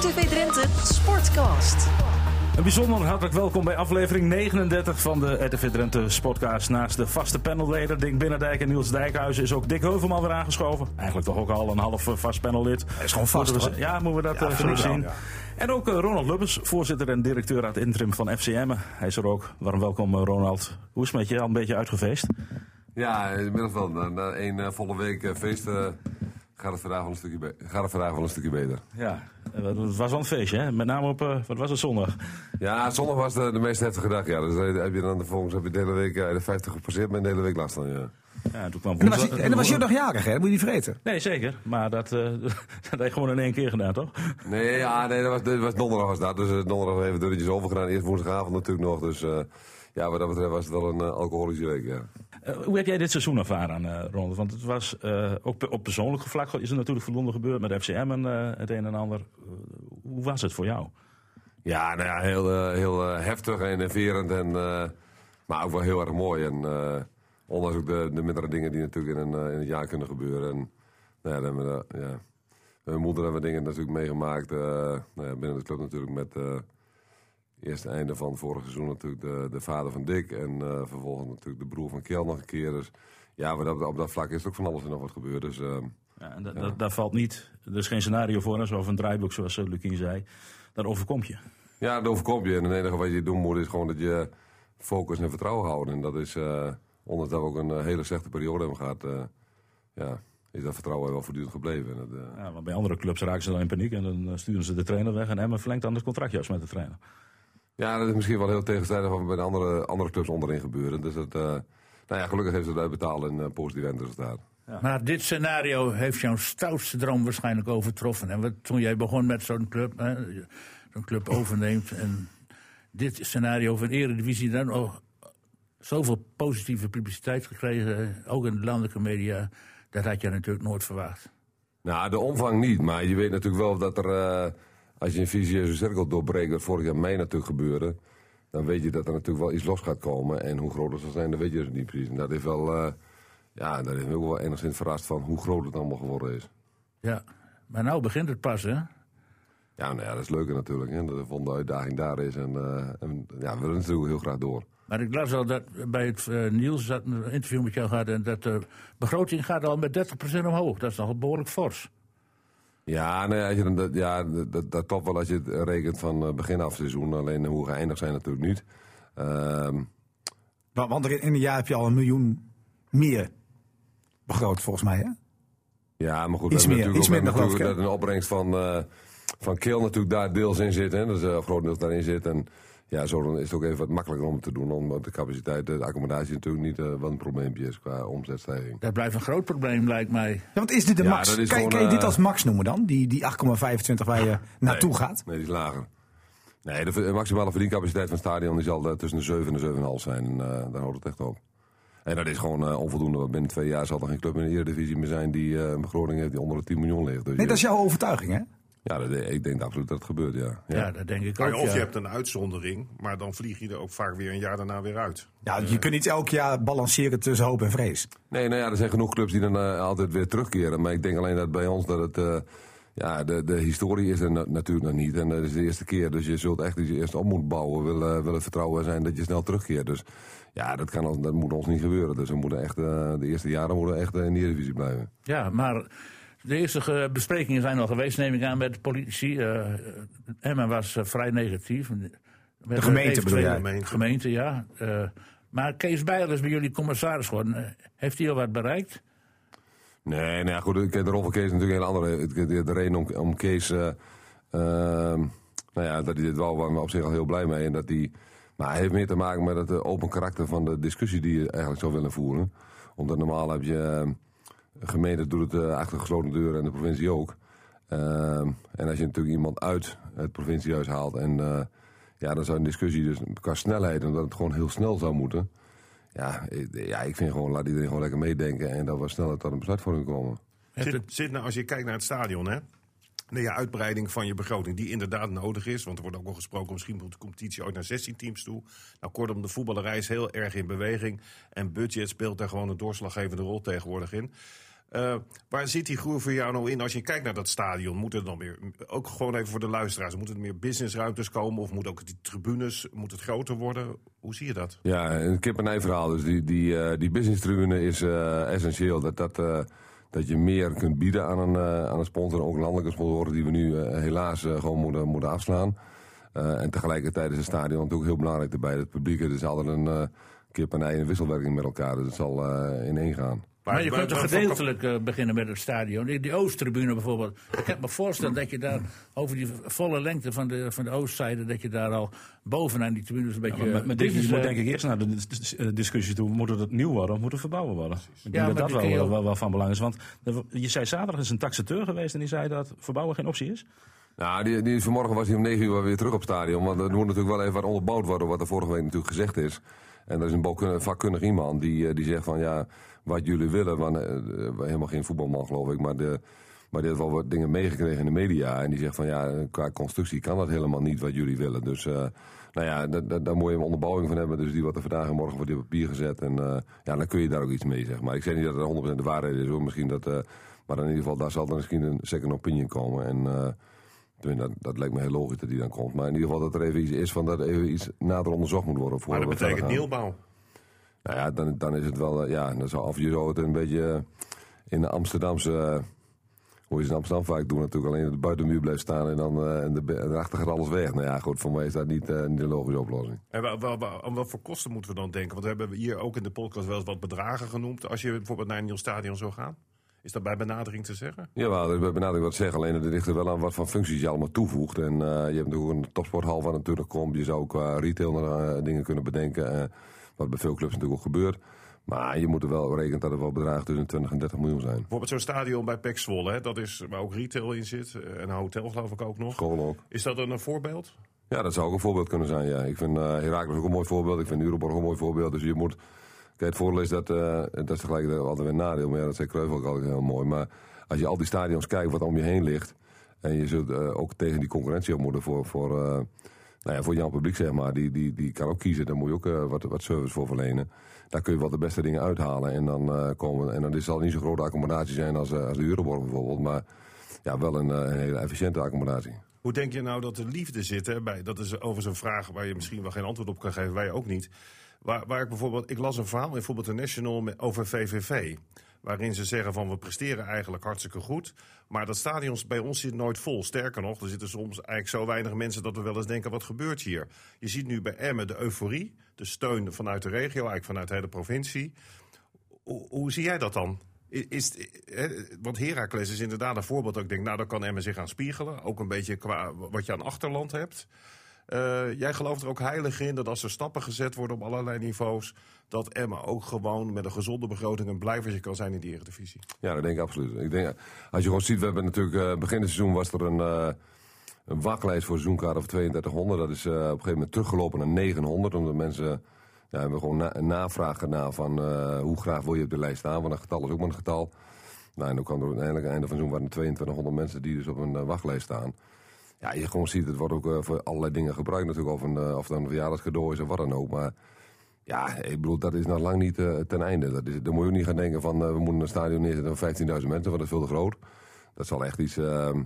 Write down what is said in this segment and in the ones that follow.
RTV Drenthe Sportcast. Een bijzonder hartelijk welkom bij aflevering 39 van de RTV Drenthe Sportcast. Naast de vaste panelleden Dick Binnendijk en Niels Dijkhuizen is ook Dick Heuvelman weer aangeschoven. Eigenlijk toch ook al een half eh, vast panellid. Hij is gewoon vast, Moeten we- hoor. Ja, moeten we dat Ja, eh, zien. ja. En ook eh, Ronald Lubbers, voorzitter en directeur uit interim van FCM. Hij is er ook. Warm welkom Ronald. Hoe is het met je? Al een beetje uitgefeest? Ja, inmiddels wel. Na, na één volle week feest eh, gaat, het vandaag wel een stukje be- gaat het vandaag wel een stukje beter. Ja, het was wel een feestje hè? Met name op, eh, wat was het, zondag? Ja, zondag was de, de meest heftige dag. Ja. Dus eh, heb je dan vervolgens heb je de hele week eh, de 50 gepasseerd met de hele week last van. Ja. Ja, toen kwam En dan was, woensdag- je- en dan was je nog jarig, hè? Dat moet je niet vergeten. Nee, zeker. Maar dat, eh dat heb je gewoon in één keer gedaan, toch? Nee, ja, nee dat, was, dat was donderdag was dat. Dus donderdag even dunnetjes overgedaan. Eerst woensdagavond natuurlijk nog. Dus eh, ja, wat dat betreft was het wel een alcoholische week. Ja. Eh, hoe heb jij dit seizoen ervaren, eh Ronald? Want het was eh, ook op persoonlijk vlak is er natuurlijk voldoende gebeurd met FCM en het een en ander. Hoe was het voor jou? Ja, nou ja, heel, heel heftig en enerverend. En, maar ook wel heel erg mooi. En, ondanks de, de mindere dingen die natuurlijk in, een, in het jaar kunnen gebeuren. En, nou ja, dan we, ja, mijn moeder hebben we dingen natuurlijk meegemaakt. nou ja, binnen de club natuurlijk met eerst het einde van vorig seizoen natuurlijk de, de vader van Dick. En eh, vervolgens natuurlijk de broer van Kjell nog een keer. Dus ja, maar dat, op dat vlak is ook van alles en nog wat gebeurd. Dus eh, Ja, en da- da- daar valt niet, er is geen scenario voor, zoals een draaiboek zoals uh, Lukien zei. Dat overkomt je. Ja, dat overkomt je. En het enige wat je doen moet is gewoon dat je focus en vertrouwen houden. En dat is, eh ondanks dat we ook een eh, hele slechte periode hebben gehad, eh, ja, is dat vertrouwen wel voortdurend gebleven. En dat, eh, Ja, maar bij andere clubs raken ze dan in paniek en dan eh, sturen ze de trainer weg. En Emmen verlengt dan het contract juist met de trainer. Ja, dat is misschien wel heel tegenstrijdig wat bij de andere, andere clubs onderin gebeuren. Dus dat, eh, nou ja, gelukkig heeft ze het uitbetaald en eh positief eindresultaat. Maar dit scenario heeft jouw stoutste droom waarschijnlijk overtroffen. En wat, toen jij begon met zo'n club, hè, zo'n club overneemt. En dit scenario van Eredivisie dan nog zoveel positieve publiciteit gekregen, ook in de landelijke media. Dat had je natuurlijk nooit verwacht. Nou, de omvang niet. Maar je weet natuurlijk wel dat er, eh, als je een visieuze cirkel doorbreekt, wat vorig jaar mei natuurlijk gebeurde, dan weet je dat er natuurlijk wel iets los gaat komen. En hoe groot het zal zijn, dat weet je dus niet precies. En dat heeft wel, eh, ja, dat heeft me ook wel enigszins verrast van hoe groot het allemaal geworden is. Ja, maar nou begint het pas, hè? Ja, nou ja, dat is leuker natuurlijk. Hè, dat de volgende uitdaging daar is. En, eh, en ja, we willen natuurlijk heel graag door. Maar ik las al dat bij het eh, Niels dat een interview met jou gaat en dat de begroting gaat al met 30% omhoog. Dat is nog behoorlijk fors. Ja, nou ja, als je dan, dat, ja dat, dat, dat klopt wel als je het rekent van eh, begin af seizoen. Alleen hoe geëindigd zijn natuurlijk niet. Ehm, Want want er in een jaar heb je al een miljoen meer begroot, volgens mij, hè? Ja, maar goed, Iets meer, iets natuurlijk ook minder, natuurlijk dat een opbrengst van, eh van Keel natuurlijk daar deels in zit. Hè, dus uh, grotendeels daarin zit. En ja, zo dan is het ook even wat makkelijker om het te doen. Omdat de capaciteit, de accommodatie natuurlijk niet eh, wat een probleempje is qua omzetstijging. Dat blijft een groot probleem, lijkt mij. Ja, want is dit de Ja, max? Kan, gewoon, kan je dit eh, als max noemen dan? Die, die 8,25 waar je naartoe gaat? Nee, die is lager. Nee, de, de maximale verdiencapaciteit van het stadion die zal eh, tussen de 7 en de 7,5 zijn. En uh, daar houdt het echt op. En dat is gewoon uh, onvoldoende. Want binnen twee jaar zal er geen club in de Eredivisie meer zijn die uh, een begroting heeft die onder de 10 miljoen ligt. Dus Nee, dat is jouw overtuiging, hè? Ja, dat, ik denk absoluut dat het gebeurt, ja. Ja, dat denk ik Nou ook. ja, of ja. je hebt een uitzondering, maar dan vlieg je er ook vaak weer een jaar daarna weer uit. Ja, je kunt niet elk jaar balanceren tussen hoop en vrees. Nee, nou ja, er zijn genoeg clubs die dan uh, altijd weer terugkeren. Maar ik denk alleen dat bij ons dat het... Uh, ja, de, de historie is er na natuurlijk nog niet. En dat is de eerste keer. Dus je zult echt iets eerst op moeten bouwen. Wil, wil het vertrouwen zijn dat je snel terugkeert. Dus ja, dat, kan, ons- dat moet ons niet gebeuren. Dus we moeten echt, uh, de eerste jaren moeten we echt uh, in de Eredivisie blijven. Ja, maar de eerste ge- besprekingen zijn al geweest, neem ik aan, met de politici. Eh Emma was eh, vrij negatief. Met De gemeente bedoel jij? Gemeente, ja. Eh, maar Kees Bijl is bij jullie commissaris geworden. Eh, Heeft hij al wat bereikt? Nee, nou ja, goed. ik- De rol van Kees is natuurlijk een andere. De, de reden om, om Kees... eh, ehm, nou ja, dat hij dit wel, waren we op zich al heel blij mee. En dat hij, maar hij heeft meer te maken met het eh, open karakter van de discussie die je eigenlijk zou willen voeren. Omdat normaal heb je... gemeente doet het eh, achter gesloten deuren en de provincie ook. Ehm, en als je natuurlijk iemand uit het provinciehuis haalt en eh, ja, dan zou een discussie dus qua snelheid, omdat het gewoon heel snel zou moeten. Ja, ik, ja, ik vind gewoon, laat iedereen gewoon lekker meedenken en dat we sneller tot een besluitvorming komen. Zit, het- zit nou, als je kijkt naar het stadion, hè? De ja, uitbreiding van je begroting, die inderdaad nodig is. Want er wordt ook al gesproken, misschien moet de competitie ook naar 16 teams toe. Nou, kortom, de voetballerij is heel erg in beweging. En budget speelt daar gewoon een doorslaggevende rol tegenwoordig in. Eh, waar zit die groei voor jou nou in? Als je kijkt naar dat stadion, moet er dan meer, ook gewoon even voor de luisteraars, moeten er meer businessruimtes komen? Of moet ook die tribunes, moet het groter worden? Hoe zie je dat? Ja, een kip-en-ei verhaal. Dus die, die, eh, die business tribune is eh, essentieel. Dat, dat, dat je meer kunt bieden aan een, aan een sponsor. Ook landelijke sponsoren die we nu helaas gewoon moeten, moeten afslaan. En tegelijkertijd is het stadion natuurlijk heel belangrijk erbij. Het publiek, het is altijd een kip-en-ei en wisselwerking met elkaar. Dus het zal in één gaan. Maar je kunt toch gedeeltelijk eh, beginnen met het stadion. Die, die Oosttribune bijvoorbeeld. Ik heb me voorstellen dat je daar over die volle lengte van de, van de Oostzijde... dat je daar al bovenaan die tribunes een beetje... Maar met, met dit, je briefjes, moet eh, denk ik eerst naar de eh, discussie toe. Moet het nieuw worden of moet het verbouwen worden? Ik denk Ja, dat maar dat wel, wel, wel, wel van belang is. Want je zei zaterdag is een taxateur geweest en die zei dat verbouwen geen optie is. Nou, die, die, vanmorgen was hij om 9 uur weer terug op het stadion. Want er moet natuurlijk wel even wat onderbouwd worden wat er vorige week natuurlijk gezegd is. En er is een vakkundig iemand die, eh, die zegt van ja, wat jullie willen. Want, eh, eh, helemaal geen voetbalman geloof ik, maar, de, maar die heeft wel wat dingen meegekregen in de media. En die zegt van ja, qua constructie kan dat helemaal niet wat jullie willen. Dus eh, nou ja, da- da- daar moet je een onderbouwing van hebben. Dus die wordt er vandaag en morgen voor dit papier gezet. En ja, dan kun je daar ook iets mee, zeg maar. Ik zeg niet dat het 100% de waarheid is hoor. Misschien dat, maar in ieder geval, daar zal dan misschien een second opinion komen. En dat, dat lijkt me heel logisch dat die dan komt. Maar in ieder geval dat er even iets is van dat er even iets nader onderzocht moet worden. Voor Maar dat betekent gaan. Nou ja, dan, dan is het wel, eh, ja, dan zou, of je zou het een beetje eh, in de Amsterdamse, eh, hoe je het in Amsterdam vaak doen, natuurlijk alleen de buitenmuur blijft staan en dan en de, en daarachter gaat alles weg. Nou ja, goed, voor mij is dat niet, niet de logische oplossing. En aan wat voor kosten moeten we dan denken? Want we hebben hier ook in de podcast wel eens wat bedragen genoemd. Als je bijvoorbeeld naar een nieuw stadion zou gaan. Is dat bij benadering te zeggen? Jawel, dat is benadering wat zeggen. Alleen het ligt er wel aan wat voor functies je allemaal toevoegt. En je hebt natuurlijk ook een topsporthal waar natuurlijk komt. Je zou qua retail nog, eh, dingen kunnen bedenken. Wat bij veel clubs natuurlijk ook gebeurt. Maar je moet er wel rekenen dat er wel bedragen tussen 20 en 30 miljoen zijn. Bijvoorbeeld zo'n stadion bij Pek Zwolle. Hè? Dat is waar ook retail in zit. eh, En een hotel geloof ik ook nog. School ook. Is dat dan een voorbeeld? Ja, dat zou ook een voorbeeld kunnen zijn. Ja. Ik vind uh, Herakles ook een mooi voorbeeld. Ik vind Euroborg ook een mooi voorbeeld. Dus je moet. Kijk, het voordeel is dat. eh, dat is tegelijkertijd altijd weer een nadeel. Maar ja, dat zei Cruijff ook altijd heel mooi. Maar als je al die stadions kijkt wat om je heen ligt. En je zult ook tegen die concurrentie op moeten voor. voor nou ja, voor jouw publiek, zeg maar. Die, die, die kan ook kiezen. Daar moet je ook eh, wat, wat service voor verlenen. Daar kun je wel de beste dingen uithalen. En dan, eh, komen, en dan zal het niet zo'n grote accommodatie zijn als, eh, als de Euroborg bijvoorbeeld. Maar ja, wel een, hele efficiënte accommodatie. Hoe denk je nou dat de liefde zit? Bij, dat is overigens een vraag waar je misschien wel geen antwoord op kan geven. Wij ook niet. Waar, waar ik bijvoorbeeld, ik las een verhaal in Voetbal International met- over VVV. Waarin ze zeggen van we presteren eigenlijk hartstikke goed. Maar dat stadion bij ons zit nooit vol. Sterker nog, er zitten soms eigenlijk zo weinig mensen dat we wel eens denken: wat gebeurt hier? Je ziet nu bij Emmen de euforie, de steun vanuit de regio, eigenlijk vanuit de hele provincie. Hoe, zie jij dat dan? Is, want Heracles is inderdaad een voorbeeld dat ik denk, nou dan kan Emmen zich aan spiegelen. Ook een beetje qua wat je aan achterland hebt. Eh, jij gelooft er ook heilig in dat als er stappen gezet worden op allerlei niveaus, dat Emma ook gewoon met een gezonde begroting een blijvertje kan zijn in die Eredivisie. Ja, dat denk ik absoluut. Ik denk, als je gewoon ziet, we hebben natuurlijk eh, begin het seizoen was er een, eh, een wachtlijst voor seizoenkaart of 3200. Dat is op een gegeven moment teruggelopen naar 900, omdat mensen hebben gewoon een navraag gedaan van hoe graag wil je op de lijst staan, want een getal is ook maar een getal. Nou, en dan kwam er uiteindelijk aan het einde van het seizoen waren er 2200 mensen die dus op een wachtlijst staan. Ja, je gewoon ziet, het wordt ook eh, voor allerlei dingen gebruikt natuurlijk, of, een, eh, of het een verjaardagscadeau is of wat dan ook. Maar ja, ik bedoel, dat is nog lang niet eh, ten einde. Dat is, dan moet je ook niet gaan denken van, we moeten een stadion neerzetten van 15.000 mensen, want dat is veel te groot. Dat zal echt iets, ehm,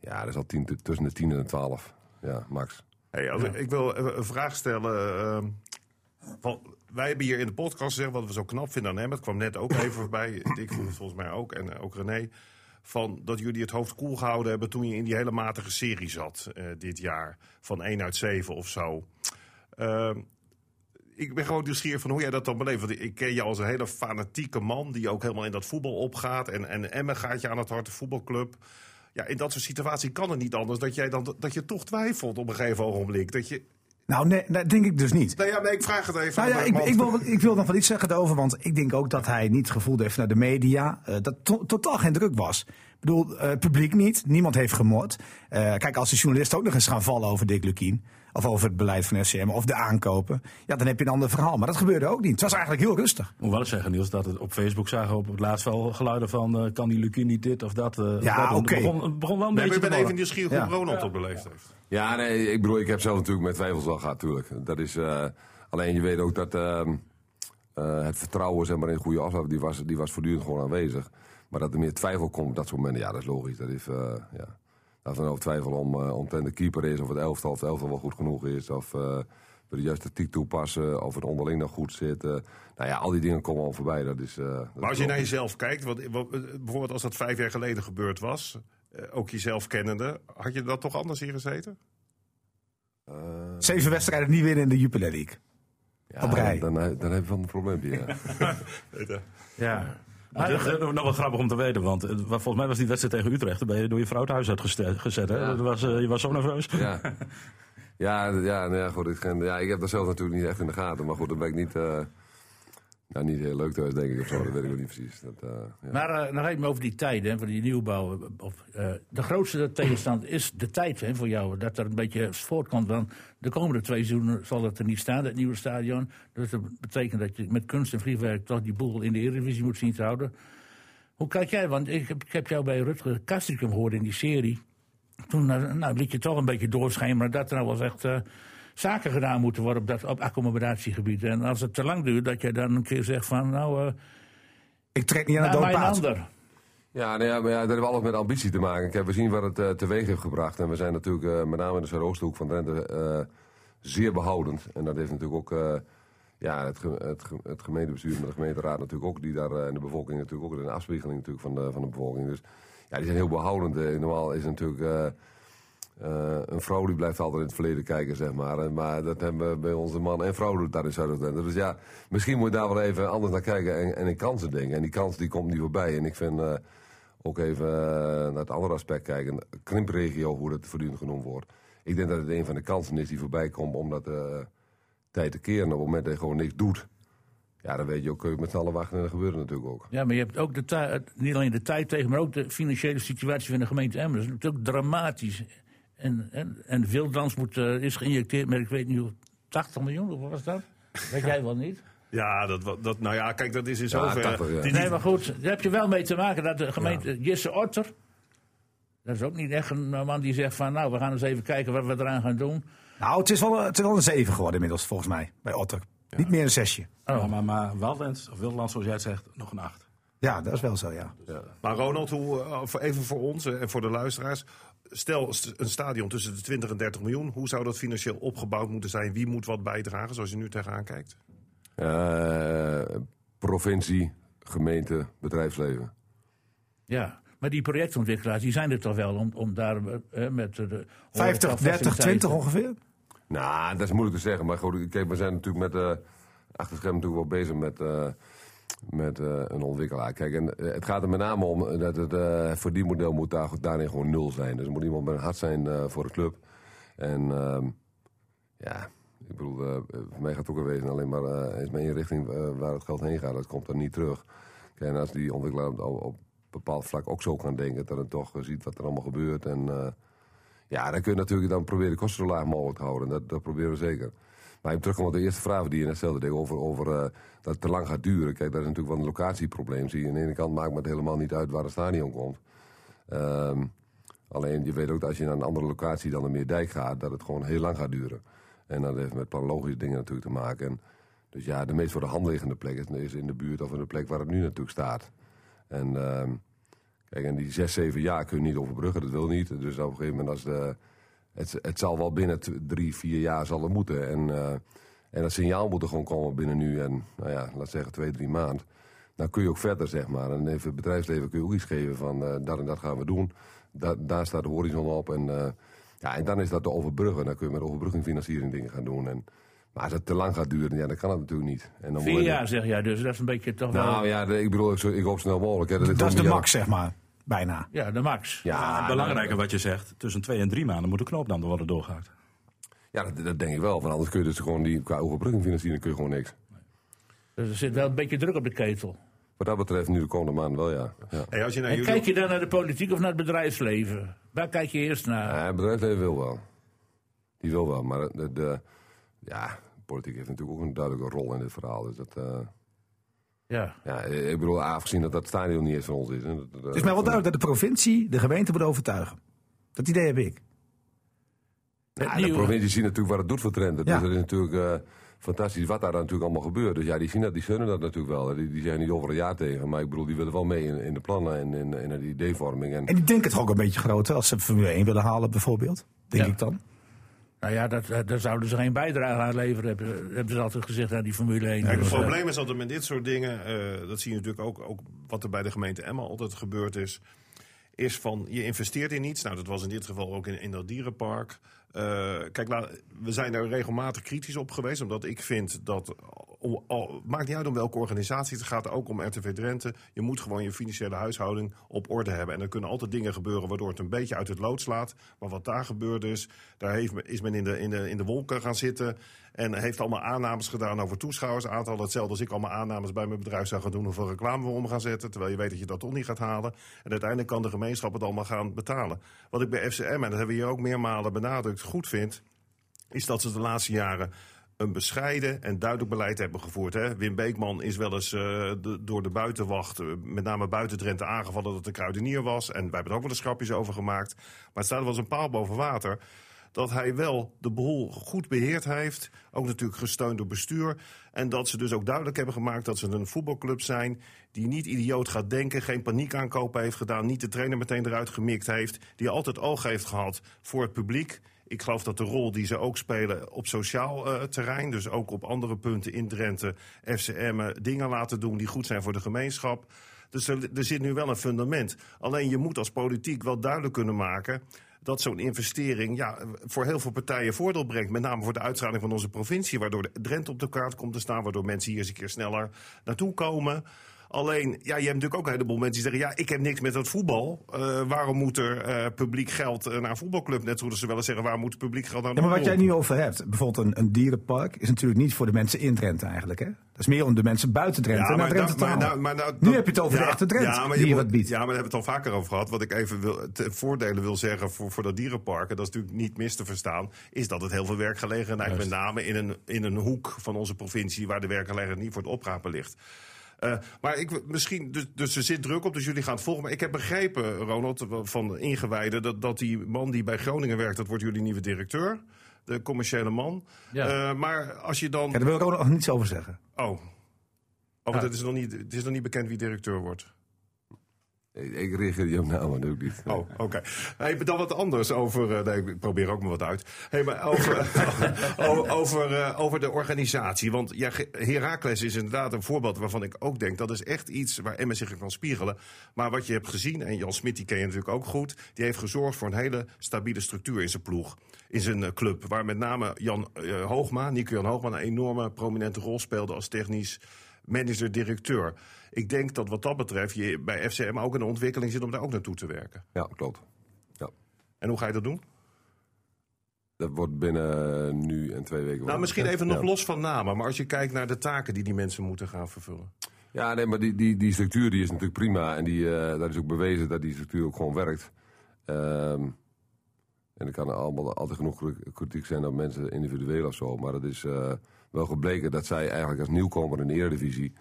ja, dat zal tien, tussen de 10 en de 12, ja, max. Hey, als ik, ik wil een vraag stellen. ehm, van, wij hebben hier in de podcast gezegd wat we zo knap vinden aan hem. Het kwam net ook even voorbij. Dick vond het volgens mij ook. En ook René. Van dat jullie het hoofd koel gehouden hebben toen je in die hele matige serie zat eh, dit jaar. Van 1 uit 7 of zo. Ehm, ik ben gewoon nieuwsgierig van hoe jij dat dan beleeft. Want ik ken je als een hele fanatieke man die ook helemaal in dat voetbal opgaat. En, en Emmen gaat je aan het hart, de voetbalclub. Ja, in dat soort situatie kan het niet anders dat jij dan dat je toch twijfelt op een gegeven ogenblik. Dat je, Nou, nee, dat denk ik dus niet. nou ja, nee, ik vraag het even. Nou ja, aan, ik, ik, wil, ik wil nog wel iets zeggen erover, want ik denk ook dat hij niet gevoeld heeft naar de media. eh, dat to- totaal geen druk was. Ik bedoel, eh, het publiek niet, niemand heeft gemoord. Eh, kijk, als de journalisten ook nog eens gaan vallen over Dick Lukien, of over het beleid van FCM, of de aankopen, ja, dan heb je een ander verhaal. Maar dat gebeurde ook niet. Het was eigenlijk heel rustig. Moet wel eens zeggen, Niels, dat het op Facebook zagen op het laatst wel geluiden van... eh, kan die Lucie niet dit of dat? eh, Ja, oké. Het begon, het begon wel een Nee, maar beetje ik te ben even nieuwsgierig Ja. hoe Ronald dat beleefd heeft. Ja, nee, ik bedoel, ik heb zelf natuurlijk met twijfels wel gehad, natuurlijk. Dat is, eh, alleen je weet ook dat ehm, eh, het vertrouwen zeg maar, in goede afloop, die was, die was voortdurend gewoon aanwezig. Maar dat er meer twijfel komt op dat soort momenten, ja, dat is logisch. Dat is, eh, ja. Dat er nou twijfel om, uh, omtrent de keeper is, of het elftal, of het elftal wel goed genoeg is, of uh, we de juiste tactiek toepassen, of het onderling nog goed zit. nou ja, al die dingen komen al voorbij. Dat is, dat maar als je naar jezelf kijkt, wat, wat, bijvoorbeeld als dat vijf jaar geleden gebeurd was, ook jezelf kennende, had je dat toch anders hier gezeten? Zeven wedstrijden niet winnen in de Jupiler League. Ja, Op rij. Dan, dan, dan heb je van een probleempje. Ja. ja. Maar dat is nog wel grappig om te weten, want volgens mij was die wedstrijd tegen Utrecht. Dan ben je door je vrouw het huis uitgezet. Hè? Ja. Was, uh, je was zo nerveus. Ja, ja, ja, nou ja, goed, ik, ja, ik heb dat zelf natuurlijk niet echt in de gaten. Maar goed, dan ben ik niet, uh, nou, niet heel leuk thuis, denk ik. Of zo, dat weet ik ook niet precies. Dat, uh, ja. Maar uh, nog even over die tijd, hè, van die nieuwbouw. Of, de grootste tegenstand is de tijd hè, voor jou. Dat er een beetje voortkomt. Want de komende twee seizoenen zal het er niet staan, het nieuwe stadion. Dus dat betekent dat je met kunst en vliegwerk toch die boel in de Eredivisie moet zien te houden. Hoe kijk jij? Want ik heb, ik heb jou bij Rutger Kastrikum gehoord in die serie. Toen nou, liet je toch een beetje doorschemeren dat er nou was echt zaken gedaan moeten worden op dat op accommodatiegebied. En als het te lang duurt, dat je dan een keer zegt van nou. Uh, ik trek niet aan het doodpaad. ander. Ja, nou ja, maar ja, dat heeft alles met ambitie te maken. Kijk, we zien wat het uh, teweeg heeft gebracht. En we zijn natuurlijk uh, met name in de Zuidoosthoek van Drenthe uh, zeer behoudend. En dat heeft natuurlijk ook ja, het, het, het, gemeentebestuur en de gemeenteraad natuurlijk ook, die daar en de bevolking natuurlijk ook, een afspiegeling natuurlijk van de, van de bevolking. Dus ja, die zijn heel behoudend. normaal is natuurlijk een vrouw die blijft altijd in het verleden kijken, zeg maar. maar dat hebben we bij onze man en vrouw doet daar in Zuid-Drenthe. Dus ja, misschien moet je daar wel even anders naar kijken en, en in kansen denken. En die kans die komt niet voorbij. En ik vind ook even naar het andere aspect kijken. Krimpregio, hoe dat voortdurend genoemd wordt. Ik denk dat het een van de kansen is die voorbij komt om dat uh, tijd te keren. Op het moment dat je gewoon niks doet. Ja, dan weet je ook, kun met z'n allen wachten en dat gebeurt natuurlijk ook. Ja, maar je hebt ook de niet alleen de tijd tegen, maar ook de financiële situatie van de gemeente Emmen. Dat is natuurlijk dramatisch. En, en, en Wildlands moet, uh, is geïnjecteerd met, ik weet niet hoe, 80 miljoen, of wat was dat? Weet jij wel niet? Ja, dat, dat, nou ja, kijk, dat is in zoverre... Ja, Nee, maar goed, daar heb je wel mee te maken dat de gemeente Jesse Otter... Dat is ook niet echt een man die zegt van, nou, we gaan eens even kijken wat we eraan gaan doen. Nou, het is wel, het is wel een zeven geworden inmiddels, volgens mij, bij Otter. Niet meer een zesje. Oh. maar, maar Wildlands, of Wildland, zoals jij het zegt, nog een acht. Ja, dat is wel zo, ja. Maar Ronald, hoe, even voor ons en voor de luisteraars. Stel een stadion tussen de 20 en 30 miljoen. Hoe zou dat financieel opgebouwd moeten zijn? Wie moet wat bijdragen, zoals je nu tegenaan kijkt? Uh, provincie, gemeente, bedrijfsleven. Ja, maar die projectontwikkelaars die zijn er toch wel om, om daar uh, met de. 50, 30, 20 ongeveer? Nou, dat is moeilijk te zeggen. Maar goed, kijk, we zijn natuurlijk met. Uh, achter het natuurlijk wel bezig met. Uh, met uh, een ontwikkelaar. Kijk, en het gaat er met name om dat het uh, verdienmodel moet daar, daarin gewoon nul zijn. Dus er moet iemand met een hart zijn voor de club. En uh, ja, ik bedoel, voor mij gaat het ook een wezen alleen maar is mijn inrichting uh, waar het geld heen gaat. Dat komt dan niet terug. En als die ontwikkelaar op, op, bepaald vlak ook zo gaan denken, dat het toch ziet wat er allemaal gebeurt. En ja, dan kun je natuurlijk dan proberen de kosten zo laag mogelijk te houden. Dat, dat proberen we zeker. Maar terug op de eerste vraag die je net stelde, over, over dat het te lang gaat duren. Kijk, dat is natuurlijk wel een locatieprobleem. Zie je, aan de ene kant maakt het helemaal niet uit waar het stadion komt. Um, alleen je weet ook dat als je naar een andere locatie dan een Meerdijk gaat, dat het gewoon heel lang gaat duren. En dat heeft met planologische dingen natuurlijk te maken. En dus ja, de meest voor de hand liggende plek is in de buurt of in de plek waar het nu natuurlijk staat. En uh, kijk, en die zes, zeven jaar kun je niet overbruggen, dat wil niet. Dus op een gegeven moment, als de, het, het zal wel binnen drie, vier jaar zal het moeten. En, uh, en dat signaal moet er gewoon komen binnen nu en, nou ja, laat zeggen twee, drie maanden. Dan kun je ook verder, zeg maar. En even het bedrijfsleven kun je ook iets geven van uh, dat en dat gaan we doen. Da daar staat de horizon op en... Uh, ja, en dan is dat de overbruggen. Dan kun je met overbruggingfinanciering dingen gaan doen. En, maar als het te lang gaat duren, ja, dan kan het natuurlijk niet. En dan Vier jaar zeg jij dus, dat is een beetje toch nou, wel... Nou ja, ik bedoel, ik, ik hoop snel mogelijk. Hè, dat, dat is de max, zeg maar. Bijna. Ja, de max. Ja, ja belangrijker wat je zegt. Tussen twee en drie maanden moet de knoop dan worden doorgehakt. Ja, dat, dat, denk ik wel. Want anders kun je dus gewoon die, qua overbrugging kun je gewoon niks. Dus er zit wel een beetje druk op de ketel. Wat dat betreft nu de komende maand wel, ja. ja. Hey, als je naar en kijk je dan naar de politiek of naar het bedrijfsleven? Waar kijk je eerst naar? Ja, het bedrijfsleven wil wel. Die wil wel, maar de, de, ja, politiek heeft natuurlijk ook een duidelijke rol in dit verhaal. Dus dat, uh, ja. ja. Ik bedoel, afgezien dat dat stadion niet eens van ons is. Het is mij wel duidelijk dat de provincie de gemeente moet overtuigen. Dat idee heb ik. Ja, de provincie ziet natuurlijk wat het doet voor Trenten. Ja. Dus dat is natuurlijk uh, fantastisch wat daar dan natuurlijk allemaal gebeurt. Dus ja, die zien dat, die steunen dat natuurlijk wel. Die, die zeggen niet over een jaar tegen. Maar ik bedoel, die willen wel mee in, in de plannen en in, in de ideevorming. En, En die denken toch ook een beetje groot hè, als ze Formule 1 willen halen bijvoorbeeld. Denk Ja. ik dan. Nou ja, dat, eh, daar zouden ze geen bijdrage aan leveren, hebben, hebben ze altijd gezegd aan die Formule 1. Kijk, Dus, het eh, probleem is altijd met dit soort dingen, eh, dat zie je natuurlijk ook, ook wat er bij de gemeente Emma altijd gebeurd is, is van je investeert in iets. Nou, dat was in dit geval ook in, in dat dierenpark. Kijk, we zijn er regelmatig kritisch op geweest, omdat ik vind dat, om, het maakt niet uit om welke organisatie het gaat, ook om RTV Drenthe, je moet gewoon je financiële huishouding op orde hebben. En er kunnen altijd dingen gebeuren waardoor het een beetje uit het lood slaat. Maar wat daar gebeurd is, daar heeft, is men in de, in, de, in de wolken gaan zitten en heeft allemaal aannames gedaan over toeschouwersaantal. Hetzelfde als ik allemaal aannames bij mijn bedrijf zou gaan doen hoeveel reclame we om gaan zetten. Terwijl je weet dat je dat toch niet gaat halen. En uiteindelijk kan de gemeenschap het allemaal gaan betalen. Wat ik bij FCM, en dat hebben we hier ook meermalen benadrukt, goed vind, is dat ze de laatste jaren een bescheiden en duidelijk beleid hebben gevoerd. Hè? Wim Beekman is wel eens eh, de- door de buitenwacht, eh, met name buiten Drenthe, aangevallen dat het een kruidenier was. En wij hebben er ook wel eens grapjes over gemaakt. Maar het staat wel eens een paal boven water. Dat hij wel de boel goed beheerd heeft. Ook natuurlijk gesteund door bestuur. En dat ze dus ook duidelijk hebben gemaakt dat ze een voetbalclub zijn. die niet idioot gaat denken, geen paniek aankopen heeft gedaan. niet de trainer meteen eruit gemikt heeft. die altijd oog heeft gehad voor het publiek. Ik geloof dat de rol die ze ook spelen op sociaal eh, terrein, dus ook op andere punten in Drenthe, FCM, dingen laten doen die goed zijn voor de gemeenschap. Dus er, zit nu wel een fundament. Alleen je moet als politiek wel duidelijk kunnen maken dat zo'n investering ja, voor heel veel partijen voordeel brengt. Met name voor de uitstraling van onze provincie, waardoor Drenthe op de kaart komt te staan, waardoor mensen hier eens een keer sneller naartoe komen. Alleen, ja, je hebt natuurlijk ook een heleboel mensen die zeggen: Ja, ik heb niks met dat voetbal. Eh, waarom moet er eh, publiek geld eh, naar een voetbalclub? Net zoals ze wel eens zeggen: Waarom moet publiek geld naar Ja, maar wat jij nu over hebt, bijvoorbeeld een, een dierenpark, is natuurlijk niet voor de mensen in Drenthe eigenlijk. Hè? Dat is meer om de mensen buiten Drenthe naar maar Drenthe nou- te halen. nou- nou- nu heb je het over de echte Drenthe maar die je wat biedt. Ja, maar daar hebben we het al vaker over gehad. Wat ik even wil, voordelen wil zeggen voor, voor dat dierenpark, en dat is natuurlijk niet mis te verstaan, is dat het heel veel werkgelegenheid, met name in een, in een hoek van onze provincie waar de werkgelegenheid niet voor het oprapen ligt. Eh, maar ik, misschien, dus, dus er zit druk op, dus jullie gaan het volgen. Maar ik heb begrepen, Ronald, van de ingewijden, dat, dat die man die bij Groningen werkt, dat wordt jullie nieuwe directeur. De commerciële man. Ja. Eh, maar als je dan. Ja, daar wil ik ook nog niets over zeggen. Oh. Oh, want Ja. het, is nog niet, het is nog niet bekend wie directeur wordt. Ik, reageer op doe ik niet. Oh, oké. Dan wat anders over. eh, nee, ik probeer ook maar wat uit. Hey, maar over, o- over, eh, over de organisatie. Want ja, Heracles is inderdaad een voorbeeld waarvan ik ook denk dat is echt iets waar Emmen zich in kan spiegelen. Maar wat je hebt gezien, en Jan Smit die ken je natuurlijk ook goed, die heeft gezorgd voor een hele stabiele structuur in zijn ploeg. In zijn eh, club. Waar met name Jan Hoogma, Nico Jan Hoogma, een enorme prominente rol speelde als technisch manager-directeur. Ik denk dat wat dat betreft je bij FCM ook in de ontwikkeling zit om daar ook naartoe te werken. Ja, klopt. Ja. En hoe ga je dat doen? Dat wordt binnen nu en twee weken. Nou, misschien even nog Ja. los van namen, maar als je kijkt naar de taken die die mensen moeten gaan vervullen. Ja, nee, maar die, die, die structuur die is natuurlijk prima. En die, eh daar is ook bewezen dat die structuur ook gewoon werkt. Ehm, en er kan allemaal altijd genoeg kri- kritiek zijn op mensen individueel of zo. Maar het is eh, wel gebleken dat zij eigenlijk als nieuwkomer in de Eredivisie...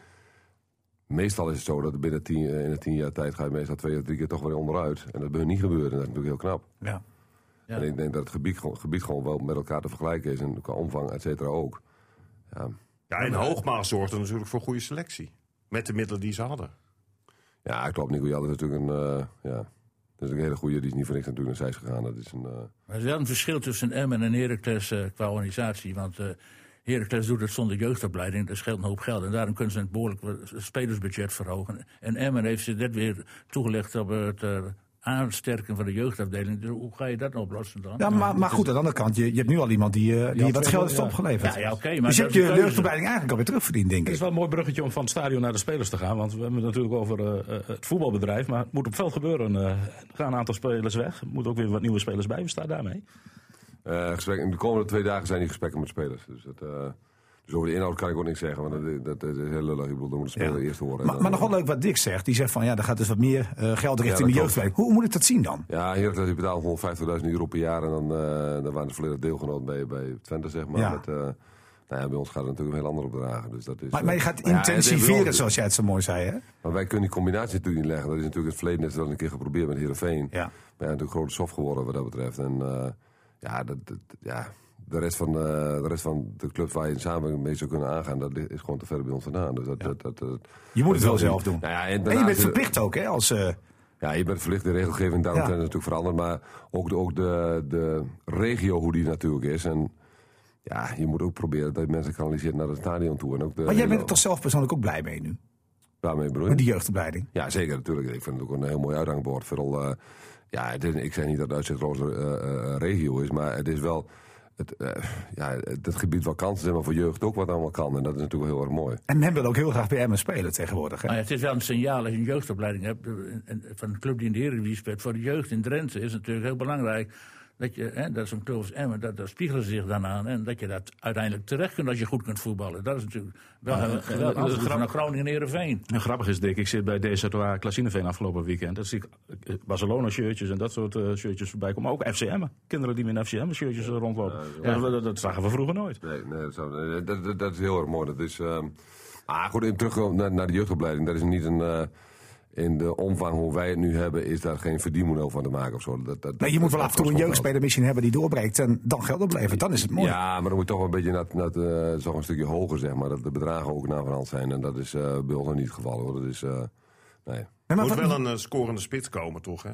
Meestal is het zo dat binnen tien, eh, in een tien jaar tijd ga je meestal twee of drie keer toch weer onderuit. En dat bij hun niet gebeuren. En dat is natuurlijk heel knap. Ja. Ja. En ik denk dat het gebied, gewoon- gebied gewoon wel met elkaar te vergelijken is. En qua omvang, et cetera, ook. Ja, Ja, en Hoogmaas zorgde natuurlijk voor goede selectie. Met de middelen die ze hadden. Ja, klopt. Nico Jal is natuurlijk een, eh, ja, dat is een hele goede. Die is niet voor niks natuurlijk naar Zeist gegaan. Dat is een, eh, Er is wel een verschil tussen Emmen en Heracles eh, qua organisatie. Want eh Heracles doet het zonder jeugdopleiding. Dat scheelt een hoop geld. En daarom kunnen ze het behoorlijk spelersbudget verhogen. En Emmen heeft ze net weer toegelegd op het eh, aansterken van de jeugdafdeling. Dus hoe ga je dat nou oplossen dan? Ja, maar, maar goed, aan de andere kant, je, je hebt nu al iemand die, eh, die wat geld heeft ja. opgeleverd. Ja, ja, oké, maar dus je hebt je een jeugdopleiding eigenlijk alweer terugverdiend, denk Het is ik. wel een mooi bruggetje om van het stadion naar de spelers te gaan. Want we hebben het natuurlijk over eh, het voetbalbedrijf. Maar het moet op veld gebeuren. Eh, er gaan een aantal spelers weg. Er moeten ook weer wat nieuwe spelers bij. Hoe staat daarmee? Eh, gesprek, in de komende twee dagen zijn die gesprekken met spelers. Dus, dat, eh, dus over de inhoud kan ik ook niks zeggen. Want dat, dat, dat is heel lullig. Ik bedoel, dan moet de speler Ja. eerst horen. en Maar, dan- maar nog wel leuk wat Dick zegt. Die zegt van ja, er gaat dus wat meer eh, geld richting dat de jeugdopleiding. Hoe moet ik dat zien dan? Ja, Heracles die betaalt gewoon 50.000 euro per jaar. En dan, dan waren ze volledig deelgenoot bij, bij Twente, zeg maar. Ja. Met, nou ja, bij ons gaat het natuurlijk een heel ander bedragen. Dus dat is, Maar, maar je gaat intensiveren, zoals jij het zo mooi zei. Hè? Maar wij kunnen die combinatie natuurlijk niet leggen. Dat is natuurlijk in het verleden net wel een keer geprobeerd met Heerenveen. Ja. Maar ja, natuurlijk grote soft geworden wat dat betreft. En ja, dat, dat- ja, de, rest van, eh, de rest van de club waar je samen mee zou kunnen aangaan, dat is gewoon te ver bij ons vandaan. Dus dat, dat, dat, dat- Je moet het wel zelf doen. Nou ja, en, En je bent verplicht ook, hè? Als, eh, Ja, je bent verplicht de regelgeving, daarom Ja. natuurlijk veranderd. Maar ook, de, ook de, de regio, hoe die natuurlijk is. En ja, je moet ook proberen dat je mensen kanaliseert naar het stadion toe. En ook de maar jij bent er toch zelf persoonlijk ook blij mee nu? Waarmee bedoel je? Met die jeugdopleiding. Ja, zeker natuurlijk. Ik vind het ook een heel mooi uithangbord. Vooral, eh, ja, het is, ik zeg niet dat het uitzichtloze eh, eh, regio is, maar het is wel het, eh, ja, het gebied waar kansen zijn, maar voor jeugd ook wat allemaal kan. En dat is natuurlijk wel heel erg mooi. En men wil ook heel graag bij Emmen spelen tegenwoordig. Hè? Maar ja, het is wel een signaal als je een jeugdopleiding hebt en- van een club die in de Eredivisie speelt. Voor de jeugd in Drenthe is het natuurlijk heel belangrijk. Dat, je, hè, dat is een Emmen, dat, dat spiegelen ze zich dan aan. En dat je dat uiteindelijk terecht kunt als je goed kunt voetballen. Dat is natuurlijk wel Ja, een en- geweldig en- antwoord grap- naar Groningen en Heerenveen. En grappig is, Dick, ik zit bij DZOA Klassineveen afgelopen weekend. Dat zie ik eh, Barcelona-shirtjes en dat soort eh, shirtjes voorbij komen. Maar ook FCM. Kinderen die met FCM-shirtjes rondlopen. Ja, dat, dat zagen we vroeger nooit. Nee, nee dat, dat, is heel erg mooi. Dat is, ehm, maar goed, in terug naar, naar de jeugdopleiding. Dat is niet een. In de omvang hoe wij het nu hebben, is daar geen verdienmodel van te maken of zo. Dat, dat, Nee, je moet wel af en toe een jeugdspeler misschien hebben die doorbreekt en dan geld oplevert. Dan is het mooi. Ja, maar dan moet je toch wel een beetje naar, naar, het, toch een stukje hoger, zeg maar. Dat de bedragen ook naar van hand zijn. En dat is eh, bij ons nog niet het geval, hoor. Dat is, eh, nee. Er moet wel een scorende spits komen, toch? Hè?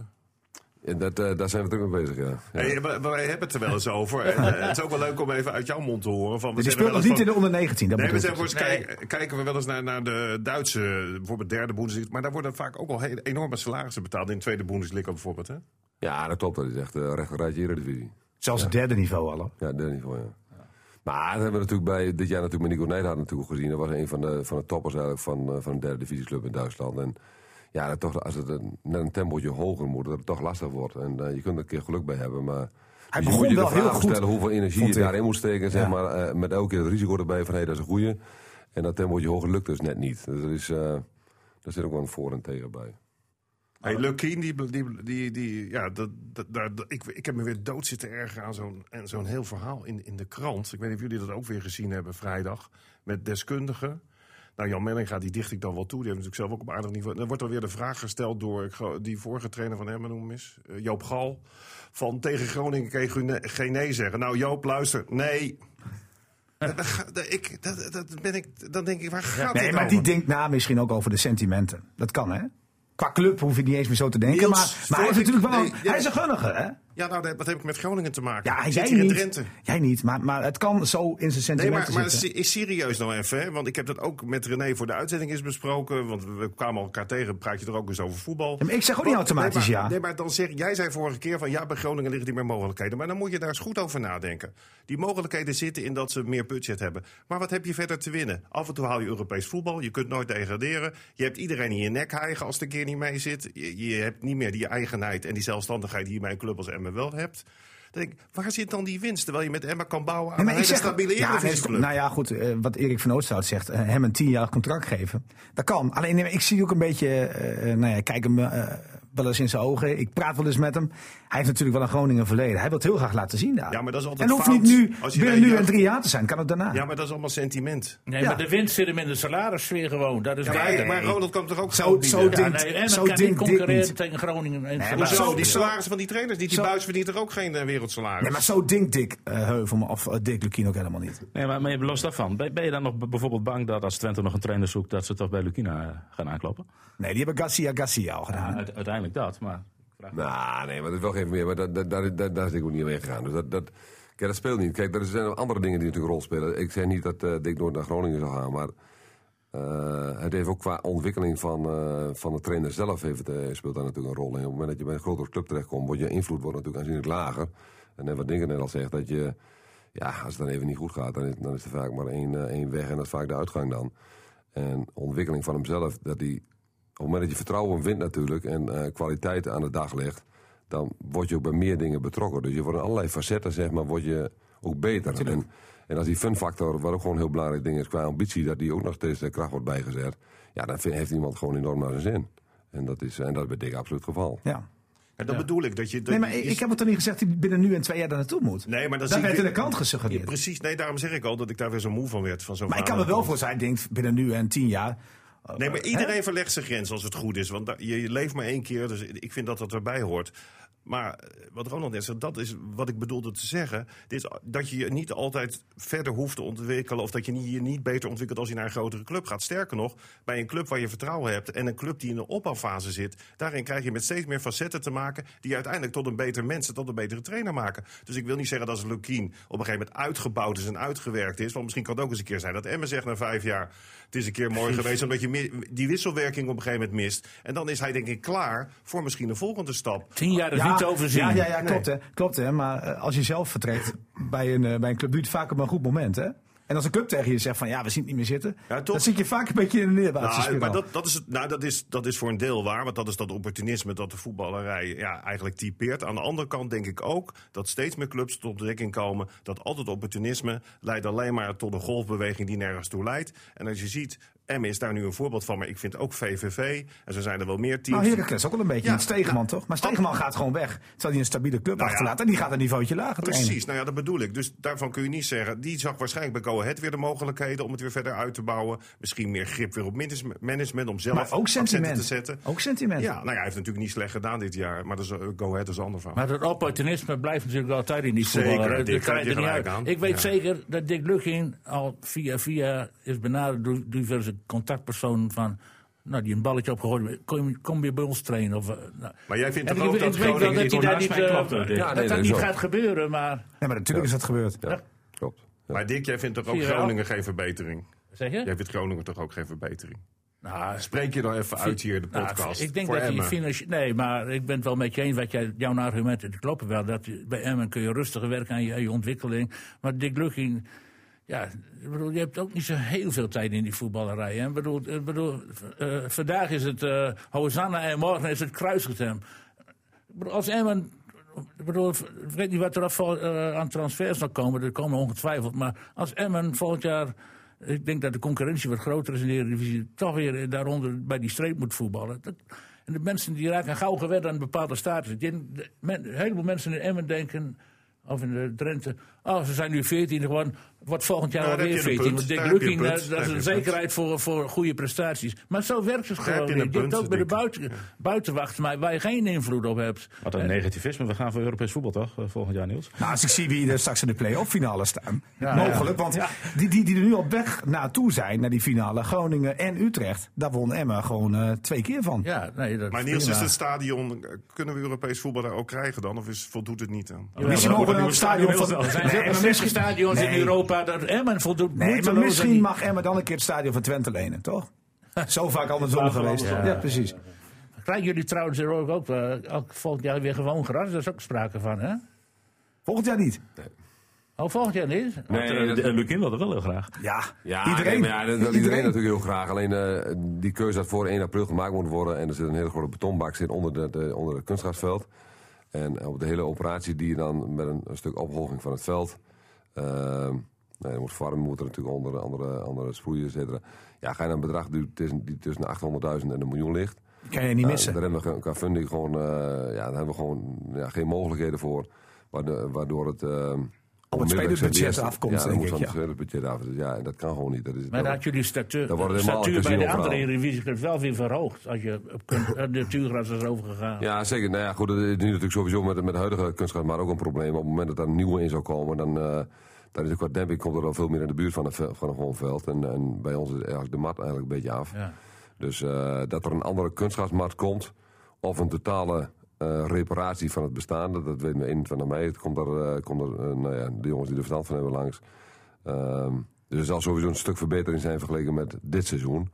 En dat, eh, daar zijn we druk mee bezig, ja. ja. Hey, wij, wij hebben het er wel eens over. En, eh, het is ook wel leuk om even uit jouw mond te horen. Van, we die zeggen speelt nog niet in de onder 19. Dat Nee, we zijn ik. voor eens kijk- kijken we wel eens naar, naar de Duitse, bijvoorbeeld derde Bundesliga. Maar daar worden vaak ook al enorme salarissen betaald in de tweede Bundesliga bijvoorbeeld. Hè? Ja, dat klopt. Dat is echt uh, recht rijtje Eredivisie. Zelfs het derde niveau al. Ja, derde niveau, ja. Maar dat hebben we natuurlijk bij dit jaar natuurlijk met Nico Nijlhard natuurlijk gezien. Dat was een van de, van de toppers eigenlijk van, eh, van een derde divisieclub in Duitsland. En ja, dat toch, als het een, net een tempootje hoger moet, dat het toch lastig wordt. En eh, je kunt er een keer geluk bij hebben, maar... Hij begon je moet je wel de vraag heel goed, stellen hoeveel energie je daarin moet steken, zeg Ja. maar. eh, met elke keer het risico erbij van, hé, dat is een goeie. En dat tempootje hoger lukt dus net niet. Dus er is, eh, daar zit ook wel een voor en tegen bij. Hey, Lukien, die, die, die, die, ja, dat, dat, daar, dat- ik, ik heb me weer dood zitten ergeren aan zo'n en zo'n heel verhaal in, in de krant. Ik weet niet of jullie dat ook weer gezien hebben vrijdag. Met deskundigen. Nou, Jan Mellinga, die dicht ik dan wel toe. Die heeft natuurlijk zelf ook op aardig niveau. Dan wordt er weer de vraag gesteld door ik die vorige trainer van Emmen noem is. eh, Joop Gal. Van tegen Groningen je ne- geen nee zeggen. Nou Joop, luister. Nee. Dat- ik, dat, dat ben ik, dan denk ik, waar gaat Nee, dit maar over? die denkt na misschien ook over de sentimenten. Dat kan, hè? Qua club hoef je niet eens meer zo te denken. Niels, maar maar hij is ik- natuurlijk wel een, nee, hij is een gunniger, hè? Ja, nou, wat heb ik met Groningen te maken? Ja, Ik jij hier in niet. Drenthe. Jij niet, maar, maar het kan zo in zijn Nee, sentimenten maar, maar zitten. is serieus nou even, hè? want ik heb dat ook met René voor de uitzending eens besproken. Want we kwamen elkaar tegen, praat je er ook eens over voetbal. Ja, maar ik zeg ook niet automatisch nee, maar, ja. Nee, maar dan zeg jij zei vorige keer van ja, bij Groningen liggen die meer mogelijkheden. Maar dan moet je daar eens goed over nadenken. Die mogelijkheden zitten in dat ze meer budget hebben. Maar wat heb je verder te winnen? Af en toe haal je Europees voetbal, je kunt nooit degraderen. Je hebt iedereen in je nek hijgen als de keer niet mee zit. Je, je hebt niet meer die eigenheid en die zelfstandigheid die je bij een club als Emmen wel hebt. Dan denk ik, waar zit dan die winst? Terwijl je met Emma kan bouwen aan Nee, een hele stabiele ja, nou ja, goed, eh, wat Erik van Oosthout zegt, eh, hem een tienjarig contract geven. Dat kan. Alleen nee, ik zie ook een beetje, eh, eh, nou ja, kijk hem eh, wel eens in zijn ogen. Ik praat wel eens met hem. Hij heeft natuurlijk wel een Groningen verleden. Hij wil het heel graag laten zien daar. Ja, maar dat is en altijd hoeft fout niet nu, als je binnen nu en drie jaar te zijn. Kan het daarna. Ja, maar dat is allemaal sentiment. Nee, Ja. maar de winst zit hem in de salarissfeer gewoon. Dat is Ja, maar, Ronald kan toch ook Zo- zo? Ja, denkt- nee, en zo kan denkt concurreren tegen Groningen. En Nee, maar zo- die salarissen van die trainers. Die Zo- buis verdient er ook geen uh, wereldsalaris. Nee, maar zo denkt Dick eh, Heuvel of eh, Dick Lukien ook helemaal niet. Nee, maar, maar los daarvan. Ben, ben je dan nog bijvoorbeeld bang dat als Twente nog een trainer zoekt, dat ze toch bij Lukina gaan aankloppen? Nee, die hebben Garcia Garcia al gedaan. Uite- dat, maar... Nou, nee, maar dat is wel geen meer. Maar dat, dat, daar, daar, daar is ik ook niet mee gegaan. Dus dat, dat, kijk, dat speelt niet. Kijk, er zijn andere dingen die natuurlijk een rol spelen. Ik zeg niet dat eh Dick nooit naar Groningen zou gaan, maar eh, het heeft ook qua ontwikkeling van, eh, van de trainer zelf heeft, eh, speelt daar natuurlijk een rol in. Op het moment dat je bij een grotere club terechtkomt, wordt je invloed wordt natuurlijk aanzienlijk lager. En wat Dinker net al zegt, dat je, ja, als het dan even niet goed gaat, dan is, dan is er vaak maar één, één weg en dat is vaak de uitgang dan. En ontwikkeling van hemzelf, dat hij het moment dat je vertrouwen wint natuurlijk en eh, kwaliteit aan de dag legt, dan word je ook bij meer dingen betrokken. Dus je wordt in allerlei facetten, zeg maar, word je ook beter. En, en als die funfactor, wat ook gewoon een heel belangrijk ding is qua ambitie, dat die ook nog steeds de kracht wordt bijgezet, ja, dan vind- heeft iemand gewoon enorm naar zijn zin. En dat is, en dat is bij Dick absoluut het geval. Ja. En dat bedoel ik. Dat je, dat Nee, maar je- ik, ik heb het toch niet gezegd dat hij binnen nu en twee jaar daar naartoe moet. Nee, maar dat ik werd de krant Ja, gesuggereerd. precies. Nee, daarom zeg ik al dat ik daar weer zo moe van werd. Van zo'n maar ik kan me verhaal. wel voor zijn, denkt binnen nu en tien jaar. Nee, maar hè? iedereen verlegt zijn grens als het goed is. Want je leeft maar één keer, dus ik vind dat dat erbij hoort. Maar eh, wat Ronald net zegt, dat is wat ik bedoelde te zeggen. Dit, dat je je niet altijd verder hoeft te ontwikkelen... of dat je je niet beter ontwikkelt als je naar een grotere club gaat. Sterker nog, bij een club waar je vertrouwen hebt... en een club die in de opbouwfase zit... daarin krijg je met steeds meer facetten te maken... die uiteindelijk tot een beter mens en tot een betere trainer maken. Dus ik wil niet zeggen dat Lukien op een gegeven moment uitgebouwd is... en uitgewerkt is. Want misschien kan het ook eens een keer zijn dat Emmen zegt na vijf jaar... het is een keer mooi geweest, omdat je die wisselwerking op een gegeven moment mist. En dan is hij denk ik klaar voor misschien een volgende stap. Tien jaar te overzien. Ja, ja, ja klopt, hè, klopt hè. Maar eh, als je zelf vertrekt bij een, eh, bij een club, het vaak op een goed moment. Hè? En als een club tegen je zegt van ja, we zien het niet meer zitten. Ja, dan zit je vaak een beetje in een neerwaartse Nou, maar dat, dat, is het, nou, dat, is, dat is voor een deel waar, want dat is dat opportunisme dat de voetballerij ja, eigenlijk typeert. Aan de andere kant denk ik ook dat steeds meer clubs tot ontdekking komen dat altijd opportunisme leidt alleen maar tot een golfbeweging die nergens toe leidt. En als je ziet, M is daar nu een voorbeeld van, maar ik vind ook VVV, en zo zijn er wel meer teams. Nou, Heracles ook wel een beetje. Ja. Stegeman toch? Maar Stegeman gaat gewoon weg. Terwijl hij een stabiele club Nou ja. achterlaat. En die gaat een niveautje lager trainen. Precies, nou ja, dat bedoel ik. Dus daarvan kun je niet zeggen. Die zag waarschijnlijk bij Go Ahead weer de mogelijkheden om het weer verder uit te bouwen. Misschien meer grip weer op manage- management om zelf Maar ook accenten sentiment. te zetten. Ook sentiment. Ja, nou ja, hij heeft natuurlijk niet slecht gedaan dit jaar. Maar dat is, Go Ahead is een ander verhaal. Maar dat opportunisme blijft natuurlijk altijd in die Zeker, voetballer. Dat krijg je er niet uit. gelijk aan. Ik weet Ja. zeker dat Dick Lukking al via via is benaderd door diverse contactpersonen van... Nou, die een balletje opgegooid. Kom, kom je bij ons trainen? Of, eh, nou. Maar jij vindt toch ook dat Groningen dat niet eh, dat Ja, nee, dat dat niet gaat gebeuren, maar... Ja, maar natuurlijk is dat gebeurd. Ja, klopt. Ja. Maar Dick, jij vindt toch ook je? Groningen geen verbetering? Zeg je? Jij vindt Groningen toch ook geen verbetering? Nou, Spreek je dan even uit hier, de Nou, podcast. ik denk voor dat Emmen. financieel. Nee, maar ik ben het wel met je eens. Wat jij, jouw argumenten kloppen wel. Dat je- bij Emmen kun je rustiger werken aan je, aan je ontwikkeling. Maar Dick Lukking. Ja, bedoel, je hebt ook niet zo heel veel tijd in die voetballerij. Hè? Bedoel, bedoel eh, vandaag is het eh Hosanna en morgen is het kruisgetem. Als Emmen. Ik bedoel, ik weet niet wat er afval- eh, aan transfers nog komen. Er komen ongetwijfeld. Maar als Emmen volgend jaar. Ik denk dat de concurrentie wat groter is in de Eredivisie. Toch weer daaronder bij die streep moet voetballen. Dat, en de mensen die raken gauw gewend aan een bepaalde status. Een heleboel mensen in Emmen denken. Of in de Drenthe. Oh, ze zijn nu 14 geworden. Wordt volgend jaar Nou, alweer heb je een 14. punt. Want Dick Lukking, eh, dat is een zekerheid voor, voor goede prestaties. Maar zo werkt het gewoon je niet. een Je hebt ook bij de buiten, buitenwacht, maar waar je geen invloed op hebt. Wat een negativisme. We gaan voor Europees voetbal toch, eh, volgend jaar, Niels? Nou, als ik zie wie er straks in de play-off finale staan. Ja. mogelijk, want die, die, die er nu op weg naartoe zijn, naar die finale, Groningen en Utrecht. Daar won Emma gewoon eh, twee keer van. Ja, nee, dat Maar Niels, prima. is het stadion, eh, kunnen we Europees voetbal daar ook krijgen dan? Of is, voldoet het niet aan? Misschien mogen een stadion van... Er zijn Nee, misschien, stadions in Nee. Europa dat Emmen voldoet nee, maar misschien die- mag Emma dan een keer het stadion van Twente lenen, toch? Zo vaak andersom geweest. Ja. precies. Krijgen jullie trouwens er ook, ook, eh, ook volgend jaar weer gewoon gras? Daar is ook sprake van, hè? Volgend jaar niet. Oh, volgend jaar niet? Nee, dat- uh, Lukien wilde wel heel graag. Ja, Ja, iedereen. nee, ja, dat iedereen natuurlijk heel graag. Alleen eh, die keuze had voor 1 april gemaakt moeten worden. En er zit een hele grote betonbak zit onder, de, de- onder het kunstgrasveld. En op de hele operatie die je dan met een, een stuk opvolging van het veld. ehm nee, er moet farmen, moet er natuurlijk onder, andere, andere sproeien, et cetera. Ja, ga je naar een bedrag die tussen, die tussen de 800.000 en een miljoen ligt. kan je niet missen. daar hebben we qua funding gewoon, eh, ja, daar hebben we gewoon ja, geen mogelijkheden voor. Waardoor, waardoor het... eh, onmiddellijk spelersbudget serieus- afkomt, Ja, denk ik, ja. het af. Dus ja, en dat kan gewoon niet. Dat is, Maar dat- dan had jullie statuur, statuur bij de andere. Eredivisie wel weer verhoogd. Als je op eh, de natuurgras is overgegaan. Ja, zeker. Nou ja, goed, het is nu natuurlijk sowieso met, met de huidige kunstgras maar ook een probleem. Op het moment dat er een nieuwe in zou komen, dan, eh dan is het qua demping komt er al veel meer in de buurt van, het, ve- van een gewoon veld. En, en bij ons is eigenlijk de mat eigenlijk een beetje af. Ja. Dus eh, dat er een andere kunstgrasmat komt, of een totale eh, reparatie van het bestaande, dat weet me 21 mei. Het komt er, eh, komt er eh, nou ja, de jongens die er verstand van hebben langs. Ehm, dus er zal sowieso een stuk verbetering zijn vergeleken met dit seizoen.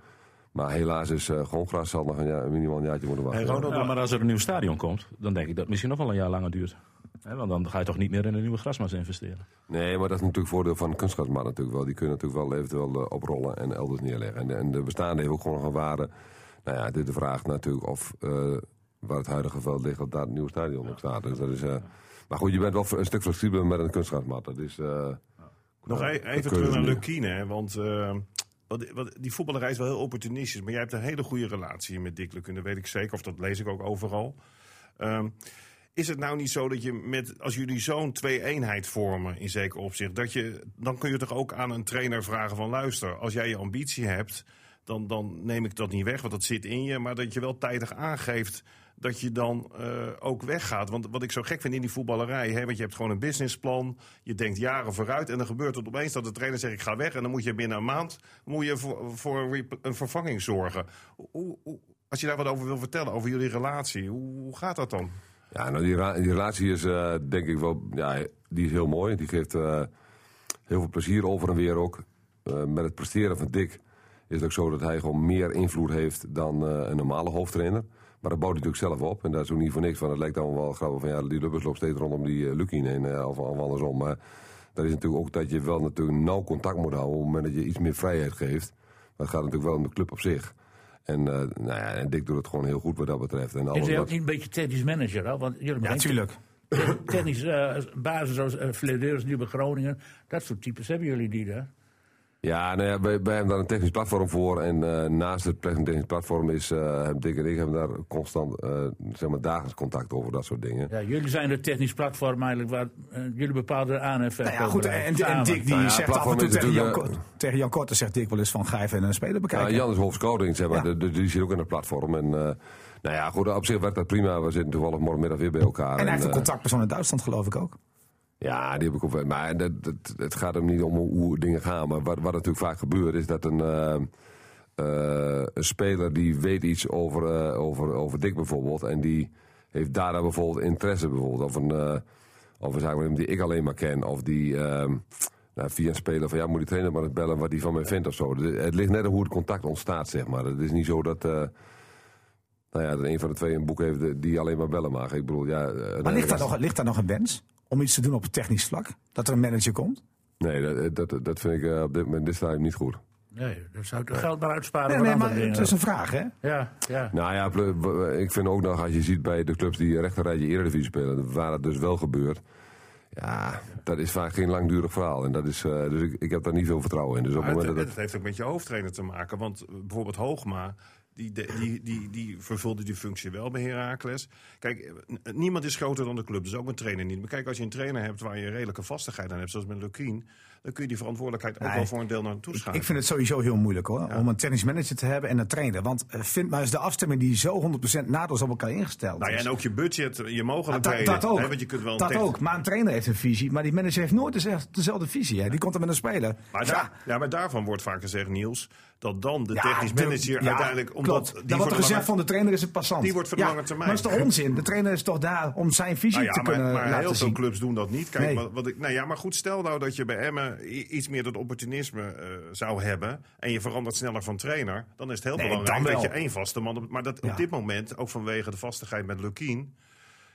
Maar helaas is eh gewoon gras zal nog een, jaar, minimaal een jaartje moeten wachten. Hey, Ronald, Ja, maar als er een nieuw stadion komt, dan denk ik dat het misschien nog wel een jaar langer duurt. Hè, want dan ga je toch niet meer in een nieuwe grasmas investeren. Nee, maar dat is natuurlijk voordeel van kunstgrasmat natuurlijk wel. Die kunnen natuurlijk wel eventueel oprollen en elders neerleggen. En, de- en de bestaande heeft ook gewoon nog een waarde. Nou ja, dit de vraag natuurlijk of eh, waar het huidige veld ligt, dat daar het nieuwe stadion op staat. Dus dat is, eh, maar goed, je bent wel een stuk flexibeler met een kunstgrasmat. Dat is... eh, Nog ja, e- even terug naar. Lukien, want eh, wat, wat, die voetballerij is wel heel opportunistisch. Maar jij hebt een hele goede relatie met Dick dat weet ik zeker. Of dat lees ik ook overal. Ehm, is het nou niet zo dat je met, als jullie zo'n twee-eenheid vormen in zeker opzicht, dat je, dan kun je toch ook aan een trainer vragen van luister, als jij je ambitie hebt, dan, dan neem ik dat niet weg, want dat zit in je. Maar dat je wel tijdig aangeeft dat je dan eh, ook weggaat. Want wat ik zo gek vind in die voetballerij, hè, want je hebt gewoon een businessplan, je denkt jaren vooruit en dan gebeurt het opeens dat de trainer zegt ik ga weg en dan moet je binnen een maand moet je voor, een vervanging zorgen. Hoe, als je daar wat over wil vertellen, over jullie relatie, hoe, hoe gaat dat dan? Ja, nou, die, relatie is eh, denk ik wel, ja, die is heel mooi. Die geeft eh, heel veel plezier over en weer ook. Met het presteren van Dick is het ook zo dat hij gewoon meer invloed heeft dan een normale hoofdtrainer. Maar dat bouwt hij natuurlijk zelf op. En dat is ook niet voor niks van. Het lijkt dan wel grappig van ja, die Lubbers loopt steeds rondom die uh, Lukien heen eh, of, of andersom. Maar dat is natuurlijk ook dat je wel natuurlijk nauw contact moet houden op het moment dat je iets meer vrijheid geeft. Maar het gaat natuurlijk wel om de club op zich. En, eh, nou ja, en Dick doet het gewoon heel goed wat dat betreft. En Is alles hij ook wat- niet een beetje technisch manager? Hè? Want jullie Ja, zijn tuurlijk. Technisch eh, basis zoals uh, Fledeurs nu bij Groningen. Dat soort types hebben jullie niet, hè? Ja, nou ja, wij, wij hebben daar een technisch platform voor. En eh, naast het technisch platform is uh, Dick en ik hebben daar constant uh, zeg maar dagelijks contact over dat soort dingen. Ja, jullie zijn het technisch platform eigenlijk waar uh, jullie bepalen aan en Nou ja, goed, en, en Dick die Nou ja, zegt af en toe tegen Jan, natuurlijk, Ko- tegen Jan zegt Dick wel eens van ga even een speler bekijken. Ja, Jan is hoofdscouting, zeg maar. Ja. De, de- die zit ook in het platform. En, eh, nou ja, goed, op zich werkt dat prima. We zitten toevallig morgenmiddag weer bij elkaar. en hij heeft een eh, contactpersoon in Duitsland geloof ik ook. Ja, die heb ik ook. Maar dat, dat, het gaat hem niet om hoe, dingen gaan. Maar wat, wat natuurlijk vaak gebeurt, is dat een, eh, eh, een speler die weet iets over, eh, over, over Dick bijvoorbeeld. En die heeft daar dan bijvoorbeeld interesse bijvoorbeeld. Of een, of een zaak die ik alleen maar ken. Of die eh, nou, via een speler van ja, moet die trainer maar eens bellen wat hij van mij vindt of zo. Dus Het ligt net aan hoe het contact ontstaat, zeg maar. Het is niet zo dat. nou ja, dat een van de twee een boek heeft die alleen maar bellen mag. Ik bedoel, ja. Maar ligt daar, nog, ligt daar nog een wens om iets te doen op het technisch vlak? Dat er een manager komt? Nee, dat, dat, dat vind ik eh, op dit moment dit stadium niet goed. Nee, dan zou ik het geld maar uitsparen Nee, nee, maar het is een vraag hè. Ja, ja. Nou ja, ik vind ook nog, als je ziet bij de clubs die rechterrijtje Eredivisie spelen, waar het dus wel gebeurt. Ja, dat is vaak geen langdurig verhaal. En dat is, eh, dus ik, ik heb daar niet veel vertrouwen in. Dus op het moment dat het heeft ook met je hoofdtrainer te maken. Want eh, bijvoorbeeld Hoogma, die, de- die, die, die vervulde die functie wel bij Heracles. Kijk, niemand is groter dan de club, dus ook een trainer niet. Maar kijk, als je een trainer hebt waar je redelijke vastigheid aan hebt, zoals met Lukien... dan kun je die verantwoordelijkheid ook Nee, wel voor een deel naar hem toe Ik, schuiven. ik vind het sowieso heel moeilijk hoor. Om een technisch manager te hebben en een trainer. Want eh, vind maar eens de afstemming die zo 100% naadloos op elkaar ingesteld Nou ja, en ook je budget, je mogelijkheden. dat, dat ook. hè, want je kunt wel dat ook. Maar een trainer heeft een visie. Maar die manager heeft nooit dezelfde, dezelfde visie. Hè. Die komt er met een speler. Maar, Ja, daar, ja, maar daarvan wordt vaak gezegd, Niels, dat dan de ja, technisch de- manager ja, uiteindelijk... Omdat klopt. die voor wordt gezegd van de trainer is een passant. Die wordt voor de ja, lange termijn. Maar dat is toch onzin? De trainer is toch daar om zijn visie Nou te maar, kunnen maar laten heel veel clubs doen dat niet. Kijk, Nee. wat, wat ik, nou ja, maar goed, stel nou dat je bij Emmen iets meer dat opportunisme eh, zou hebben. en je verandert sneller van trainer. dan is het heel Nee, belangrijk dat je één vaste man. op- Maar dat, op dit moment, ook vanwege de vastigheid met Lukien.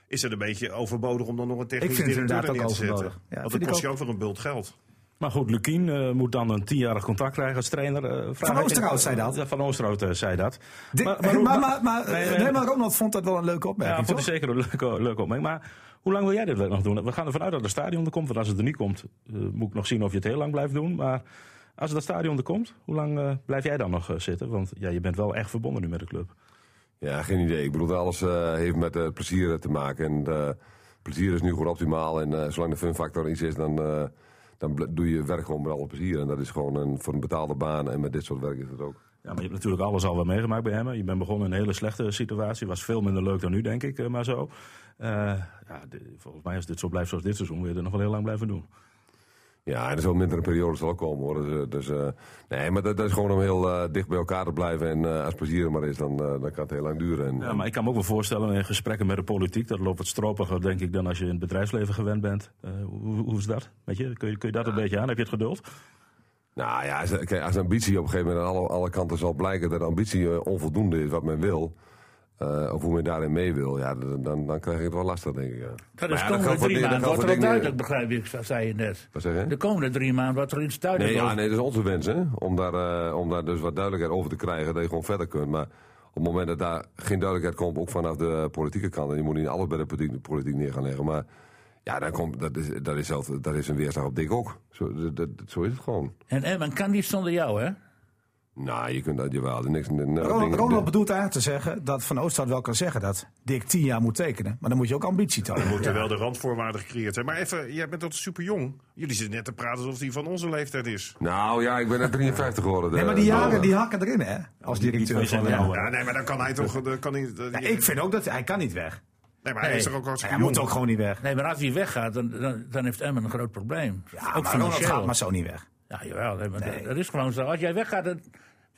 is het een beetje overbodig om dan nog een technisch het directeur ook te zetten. Want dat kost je ook. ook weer een bult geld. Maar goed, Lukien eh, moet dan een tienjarig contract krijgen als trainer. eh, vraag ik- Oosterhout zei dat. Ja, Van Oosterhout eh, zei dat. Dit- Maar- maar, maar- maar, maar, Nee, maar Ronald vond dat wel een leuke Ja, opmerking. vond ik toch? zeker een leuke, leuke opmerking. Maar hoe lang wil jij dit nog doen? We gaan ervan uit dat het stadion er komt. Want als het er niet komt, eh, moet ik nog zien of je het heel lang blijft doen. Maar als dat stadion er komt, hoe lang blijf jij dan nog zitten? Want ja, je bent wel echt verbonden nu met de club. Ja, geen idee. Ik bedoel, alles eh, heeft met eh, plezier te maken. En eh, plezier is nu gewoon optimaal. En eh, zolang de fun factor iets is, dan, eh, dan doe je werk gewoon met alle plezier. En dat is gewoon een, voor een betaalde baan. En met dit soort werk is het ook. Ja, maar je hebt natuurlijk alles al wel meegemaakt bij Emmen. Je bent begonnen in een hele slechte situatie. Was veel minder leuk dan nu, denk ik, eh, maar zo. Eh, ja, volgens mij als dit zo blijft zoals dit seizoen, wil je er nog wel heel lang blijven doen. Ja, en er zal minder een periode zal ook komen hoor. Dus, eh, dus, eh, nee, maar dat, dat is gewoon om heel eh, dicht bij elkaar te blijven. En eh, als plezier er maar is, dan, dan kan het heel lang duren. En, Ja, maar ik kan me ook wel voorstellen in gesprekken met de politiek, dat loopt wat stropiger, denk ik, dan als je in het bedrijfsleven gewend bent. Hoe, hoe is dat? Weet je? Kun, je, kun je dat een beetje aan? Heb je het geduld? Nou ja, als, kijk, als ambitie op een gegeven moment aan alle, alle kanten zal blijken dat ambitie onvoldoende is wat men wil. Eh, of hoe men daarin mee wil, ja, dan, dan, dan krijg je het wel lastig, denk ik. Ja. Dat is de komende geldt voor drie maanden. dat Wordt er ook duidelijk, begrijp ik, zei je net. Wat zeg je? De komende drie maanden wordt er iets duidelijk Nee, ja, nee, dat is onze wens, hè? Om daar, eh, om daar dus wat duidelijkheid over te krijgen, dat je gewoon verder kunt. Maar op het moment dat daar geen duidelijkheid komt, ook vanaf de politieke kant, en je moet niet alles bij de politiek, politiek neer gaan leggen, maar ja, dan komt, dat, is, dat, is zelf, dat is een weerslag op dik ook. Zo, dat, dat- zo is het gewoon. En Emmen kan niet zonder jou, hè? Nou, je kunt dat jawel. er Niks, nou, Ronald, bedoelt eigenlijk te zeggen dat Van Oosthout wel kan zeggen dat Dick tien jaar moet tekenen. Maar dan moet je ook ambitie tonen. Er moeten wel de randvoorwaarden gecreëerd zijn. Maar even, jij bent toch super jong. Jullie zitten net te praten alsof die van onze leeftijd is. Nou ja, ik ben net 53 geworden. Nee, maar eh, die jaren die hakken erin, hè? Als directeur van zijn ja. nee, maar dan kan hij toch. dan Kan hij, Ja, Ik vind ook dat hij kan niet weg. nee, maar hij is toch ook Hij hartstikke moet jong. ook gewoon niet weg. Nee, maar als hij weggaat, dan, dan, dan heeft Emmen een groot probleem. Ja, ook maar Ronald gaat maar zo niet weg. Ja, jawel. nee, maar Nee. dat, dat is gewoon zo. Als jij weggaat, dan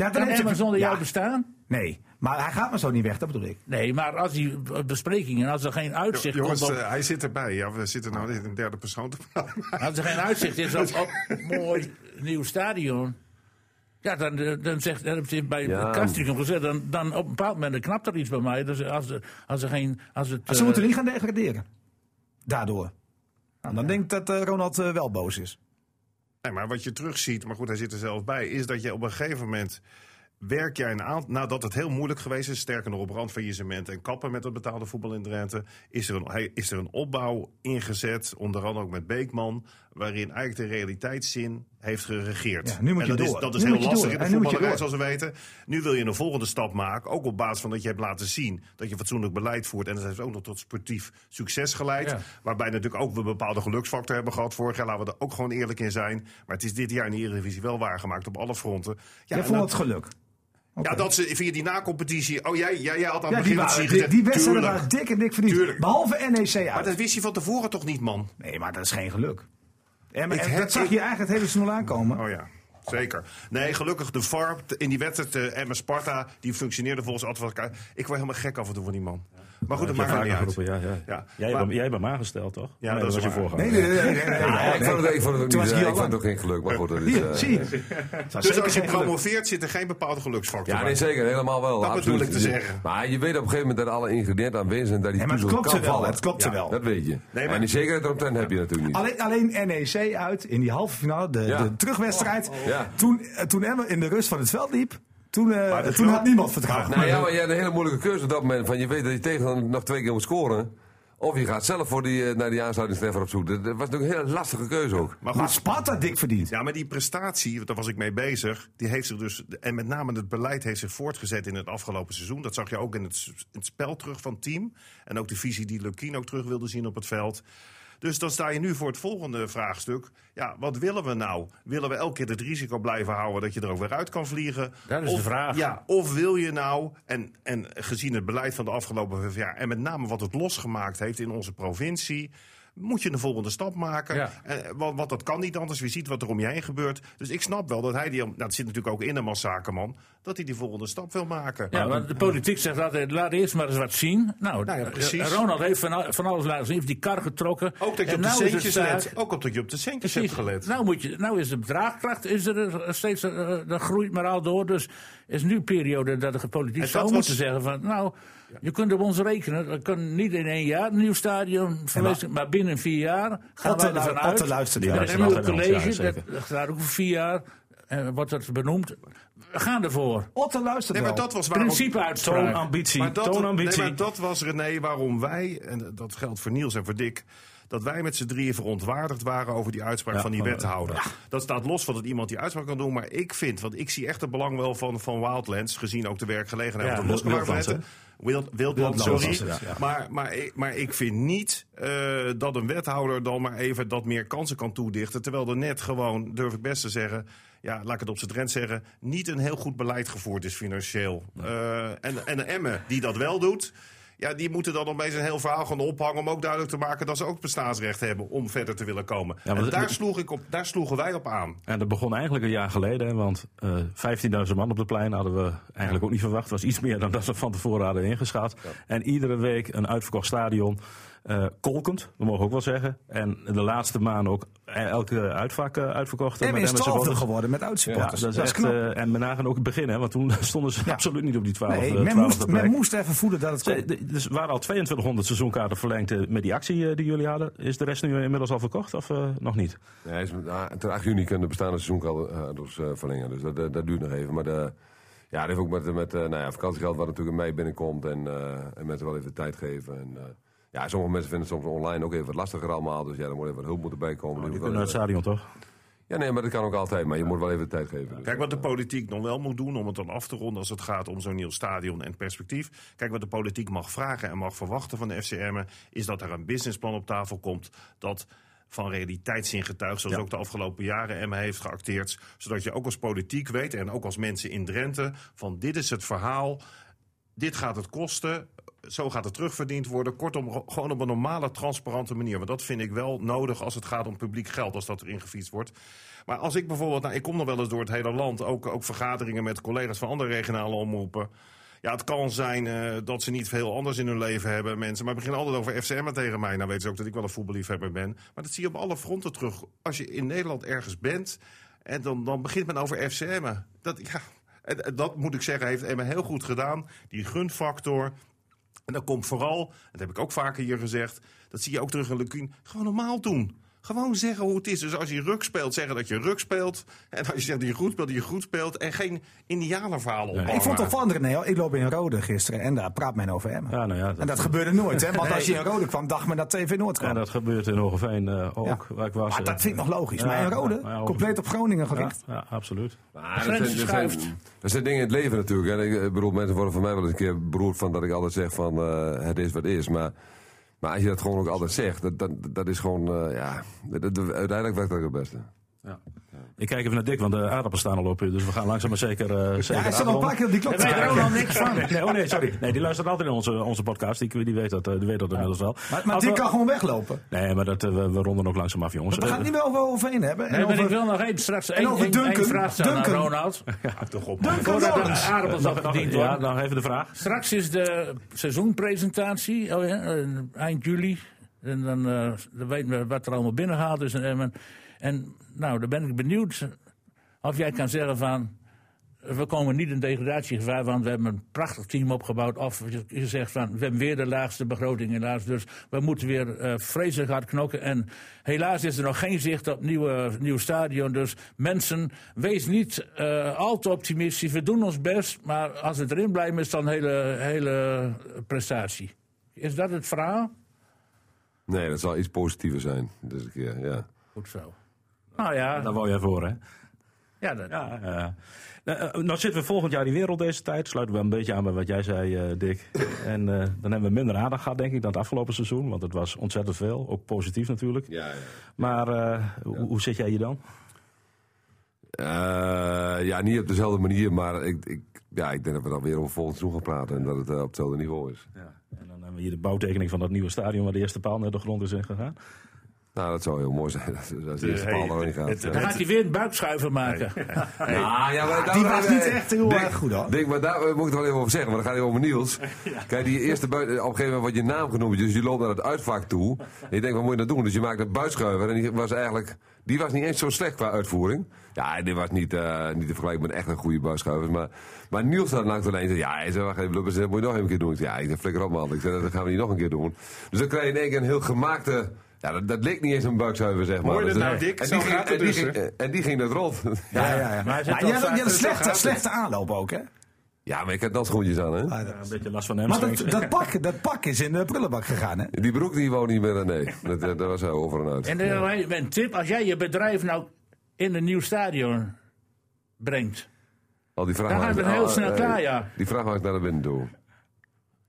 Ja, kan zonder ja, jou bestaan. Nee, maar hij gaat maar zo niet weg, dat bedoel ik. Nee, maar als die besprekingen, als er geen uitzicht Jongens, komt op, eh, hij zit erbij. Ja, we zitten nou in een derde persoon te praten. als er geen uitzicht is op, mooi nieuw stadion. Ja, dan, eh, dan zegt dan heeft hij bij Ja. Castricum gezegd, dan, dan op een bepaald moment dan knapt er iets bij mij. Dus als er, als er geen. Als het, ze eh, moeten niet gaan degraderen. Daardoor. En dan denk ik dat eh, Ronald wel boos is. Nee, maar wat je terugziet, maar goed, hij zit er zelf bij, is dat je op een gegeven moment werk jij een aantal, nadat het heel moeilijk geweest is, sterker nog op randfaillissement en kappen met het betaalde voetbal in Drenthe, is er een, is er een opbouw ingezet, onder andere ook met Beekman, waarin eigenlijk de realiteitszin heeft geregeerd. Ja, nu moet en je dat door. Is, dat is Nu heel lastig door. in de voetballerij, zoals we weten. Nu wil je een volgende stap maken, ook op basis van dat je hebt laten zien dat je fatsoenlijk beleid voert. En dat heeft ook nog tot sportief succes geleid. Ja. Waarbij natuurlijk ook we een bepaalde geluksfactor hebben gehad vorig jaar. Laten we er ook gewoon eerlijk in zijn. Maar het is dit jaar in de Eredivisie wel waargemaakt op alle fronten. Ja, Jij vond dat- het geluk. ja, dat ze via die nacompetitie. Oh, jij, jij, jij had aan Ja, het die, begin waren, die, die wedstrijden waren dik en dik verdiend. Tuurlijk. Behalve NEC Maar uit. dat wist je van tevoren toch niet, man? Nee, maar dat is geen geluk. En, maar- en dat zag je eigenlijk het hele seizoen aankomen. Oh ja. Zeker. Nee, gelukkig de VAR in die wedstrijd uh, Emma Sparta, die functioneerde volgens advocaat. Ik word helemaal gek af en toe van die man. Maar goed, dat maakt er niet uit. Ja, ja. Ja, Jij, maar- bent, jij bent me aangesteld, toch? Ja, Nee, dat was je voorganger. Nee, nee, nee. nee, nee, nee, Ja, ik vond het, ik vond het ook niet, eh, ik vond het ook geen geluk, maar goed. Dat is, eh, zie je. Dus als je promoveert, zit er geen bepaalde geluksfactor Ja, nee, zeker. Helemaal wel. Dat absoluut. bedoel ik te zeggen. Maar je weet op een gegeven moment dat alle ingrediënten aanwezig zijn. Dat die Ja, maar het puzzel kan vallen. Het klopte Ja, wel. Dat weet je. En die zekerheid eromtrent heb je natuurlijk niet. Alleen, alleen NEC uit in die halve finale, de, Ja. de terugwedstrijd. Ja. Toen, eh, toen Emma in de rust van het veld liep, toen, eh, toen had niemand vertrouwen. Nou ja, maar je had een hele moeilijke keuze op dat moment. Van je weet dat je tegenstander nog twee keer moet scoren. Of je gaat zelf voor die, eh, naar die aansluitingstreffer op zoek. Dat, dat was natuurlijk een hele lastige keuze ook. Maar Maar Sparta dik verdiend. Ja, maar die prestatie, daar was ik mee bezig, die heeft zich dus, en met name het beleid heeft zich voortgezet in het afgelopen seizoen. Dat zag je ook in het, in het spel terug van het team. En ook de visie die Lukien ook terug wilde zien op het veld. Dus dan sta je nu voor het volgende vraagstuk. Ja, wat willen we nou? Willen we elke keer het risico blijven houden dat je er ook weer uit kan vliegen? Dat is of, de vraag. Ja, of wil je nou, en, en gezien het beleid van de afgelopen vijf jaar... en met name wat het losgemaakt heeft in onze provincie... moet je een volgende stap maken. Ja. Eh, want, want dat kan niet anders. Je ziet wat er om je heen gebeurt. Dus ik snap wel dat hij die... Nou, dat zit natuurlijk ook in hem als zakenman. Dat hij die volgende stap wil maken. Ja, want de politiek zegt altijd, laat eerst maar eens wat zien. Nou, Nou ja, precies. eh, Ronald heeft van, van alles laten zien, heeft die kar getrokken. Ook dat je op de nou centjes let. Ook op dat je op de centjes Precies. hebt gelet. Nou, moet je, nou is de draagkracht is er eh, steeds, eh, dat groeit maar al door. Dus is nu een periode dat de politiek zou moeten was- zeggen van, nou, je kunt op ons rekenen. Dat kan niet in één jaar een nieuw stadion verwezen, maar, binnen vier jaar gaan we ervan uit. Otte luistert En hier. dan Ja, hebben we een luistert naar ons, college, dat, gaat ook voor vier jaar. En wordt dat benoemd. We gaan ervoor. Otte luistert Nee, maar dat was waarom... Principe Toon uitspraak. ambitie. Maar dat, Toon nee, maar dat was René waarom wij, en dat geldt voor Niels en voor Dick... dat wij met z'n drieën verontwaardigd waren over die uitspraak Ja, van die wethouder. Dat staat los van dat iemand die uitspraak kan doen. Maar ik vind, want ik zie echt het belang wel van, van Wildlands... gezien ook de werkgelegenheid Ja, van de. Wild, Wildland, sorry. ja. Maar, maar, ik- maar ik vind niet eh, dat een wethouder dan maar even dat meer kansen kan toedichten. Terwijl er net gewoon, durf ik best te zeggen... Ja, laat ik het op zijn drent zeggen, niet een heel goed beleid gevoerd is financieel. Eh, en, en de Emmen die dat wel doet, ja, die moeten dan opeens een heel verhaal gaan ophangen... om ook duidelijk te maken dat ze ook bestaansrecht hebben om verder te willen komen. Ja, en daar, sloeg ik op, daar sloegen wij op aan. En dat begon eigenlijk een jaar geleden, want eh 15.000 man op de plein hadden we eigenlijk ook niet verwacht. Was iets meer dan dat we van tevoren hadden ingeschat. En iedere week een uitverkocht stadion. Eh, kolkend, dat mogen we ook wel zeggen. En de laatste maanden ook elke uitvak eh, uitverkocht. En met is twaalfde geworden met Ja, uitsupporters. dat is echt, knap. eh, en we nagaan ook het begin, hè, want toen stonden ze absoluut niet op die 12 nee, men 12e moest, men moest even voelen dat het kon. Dus er waren al 2200 seizoenkaarten verlengd met die actie die jullie hadden. Is de rest nu inmiddels al verkocht of eh, nog niet? Nee, is, ter 8 juni kunnen de bestaande seizoenkaarters eh verlengen. Dus dat, dat, dat duurt nog even. Maar de, ja, dat heeft ook met, met nou ja, vakantiegeld wat natuurlijk in mei binnenkomt. En, eh, en mensen wel even de tijd geven. En, eh, ja, sommige mensen vinden het soms online ook even wat lastiger allemaal. Dus ja, er moet even wat hulp moeten bijkomen. Die Die kunnen naar het stadion toch? Ja, nee, maar dat kan ook altijd. Maar je moet wel even tijd geven. Dus. Kijk, wat de politiek nog wel moet doen om het dan af te ronden als het gaat om zo'n nieuw stadion en perspectief. Kijk, wat de politiek mag vragen en mag verwachten van de FCM is dat er een businessplan op tafel komt dat van realiteitszin getuigt, zoals ook de afgelopen jaren Emma heeft geacteerd. Zodat je ook als politiek weet en ook als mensen in Drenthe van dit is het verhaal, dit gaat het kosten, zo gaat het terugverdiend worden. Kortom, gewoon op een normale, transparante manier. Want dat vind ik wel nodig als het gaat om publiek geld, als dat erin gefietst wordt. Maar als ik bijvoorbeeld, nou, ik kom nog wel eens door het hele land, ook, ook vergaderingen met collega's van andere regionale omroepen. Ja, het kan zijn uh, dat ze niet veel anders in hun leven hebben, mensen. Maar beginnen altijd over FCM tegen mij. Nou weten ze ook dat ik wel een voetballiefhebber ben. Maar dat zie je op alle fronten terug. Als je in Nederland ergens bent, en dan, dan begint men over FCM. Dat, ja, dat moet ik zeggen, heeft Emma heel goed gedaan. Die gunfactor. En dat komt vooral, dat heb ik ook vaker hier gezegd, dat zie je ook terug in Lukien, gewoon normaal doen. Gewoon zeggen hoe het is. Dus als je ruk speelt, zeggen dat je ruk speelt. En als je zegt dat je goed speelt, dat je goed speelt. En geen indianerverhalen ophangen. Ik vond het opvallend, René. Ik loop in Rode gisteren en daar praat men over hem. Ja, nou ja, dat- En dat gebeurde nooit, hè? Want als je in Rode kwam, dacht men dat TV Noord kwam. Ja, dat gebeurt in Hogeveen eh, ook, Ja. waar ik was. maar dat eh, vind ik nog logisch. ja, maar in Rode, compleet op Groningen gericht. ja, absoluut. Maar dat Grenzen zijn, dat, zijn, schuift. dat zijn dingen in het leven natuurlijk. En ik eh, bedoel, mensen worden van mij wel eens een keer beroerd van dat ik altijd zeg van eh, het is wat is. Maar, maar als je dat gewoon ook altijd zegt, dat, dat, dat is gewoon, eh, ja, uiteindelijk werkt dat het beste. Ja. Ik kijk even naar Dick, want de aardappelen staan al op u. Dus we gaan langzaam maar zeker. eh zeker Ja, hij zit al een paar keer op die klok Daar weet er ook niks van. Nee, oh nee, sorry. Nee, die luistert altijd in onze, onze podcast. Die, die weet dat, eh, die weet dat inmiddels wel. Maar, maar die we- kan gewoon weglopen. Nee, maar dat, eh, we, we ronden ook langzaam af, jongens. We gaan het niet meer over overheen hebben. En Nee, maar over- ik wil nog één, straks En één, over één, één vraag stellen aan Duncan. Ronald. toch op. Duncan Voordat Lawrence. de aardappels ja, nog even de vraag. Straks is de seizoenpresentatie, oh ja, eind juli. En dan, eh, dan weten we wat er allemaal binnengehaald is. En, en, en nou, dan ben ik benieuwd of jij kan zeggen van... We komen niet in degradatiegevaar, want we hebben een prachtig team opgebouwd. Of je zegt van, we hebben weer de laagste begroting helaas. Dus we moeten weer eh vreselijk hard knokken. En helaas is er nog geen zicht op nieuwe, nieuw stadion. Dus mensen, wees niet eh, al te optimistisch. We doen ons best, maar als het erin blijft, is het dan een hele, hele prestatie. Is dat het verhaal? Nee, dat zal iets positiever zijn. Dus een keer, ja. Goed zo. Nou ja, Daar wou jij voor, hè? ja dat, Ja. Nou, eh, nou zitten we volgend jaar in wereld deze tijd. Sluiten we een beetje aan bij wat jij zei, eh, Dick. En eh, dan hebben we minder aandacht gehad, denk ik, dan het afgelopen seizoen. Want het was ontzettend veel. Ook positief natuurlijk. Ja, ja. Maar eh, hoe, hoe zit jij hier dan? Eh, ja, niet op dezelfde manier, maar ik, ik, ja, ik denk dat we dan weer over volgend seizoen gaan praten en dat het op hetzelfde niveau is. Ja. En dan hebben we hier de bouwtekening van dat nieuwe stadion... waar de eerste paal naar de grond is ingegaan. Nou, dat zou heel mooi zijn als als de eerste hey, paal erin gaat. het- Ja. dan gaat hij weer een buikschuiver maken. Ja, ja, maar Die daar- was niet echt heel erg goed, hoor. Denk, maar daar moet ik het wel even over zeggen, maar dan gaat het over Niels. Kijk, die eerste buiten, op een gegeven moment wordt je naam genoemd, dus je loopt naar het uitvak toe. En je denkt, wat moet je nou doen? Dus je maakt een buitschuiver en die was eigenlijk, die was niet eens zo slecht qua uitvoering. Ja, die was niet, eh, niet te vergelijken met echt een goede buitschuiver. Maar, maar Niels staat langs de lijn en zei, ja, hij zei, wacht even, dat moet je nog een keer doen. Ik zei, ja, ik zei, flikker op man. Ik zei, dat gaan we niet nog een keer doen. Dus dan krijg je in één keer een heel gemaakte, ja, dat, dat leek niet eens een buitschuiver, zeg maar. Hoor je Dus dat dat- nou, Dick? En die, ging, gaat het en, die ging, en die ging dat rond. Ja, ja, ja. Maar hij zit Maar wel je had, een slechte, gaat het. slechte aanloop ook, hè? Ja, maar ik had dansschoentjes aan, hè? Ja, een beetje last van Maar hamstrings. dat, dat, pak, dat pak is in de prullenbak gegaan, hè? Die broek die wou niet meer, nee. Dat, dat was hij over en uit. En dan een tip, als jij je bedrijf nou in een nieuw stadion brengt. Al die Dan vrachtwagens. gaan we heel al, snel eh, klaar, ja. Die vrachtwagens naar de binnen toe.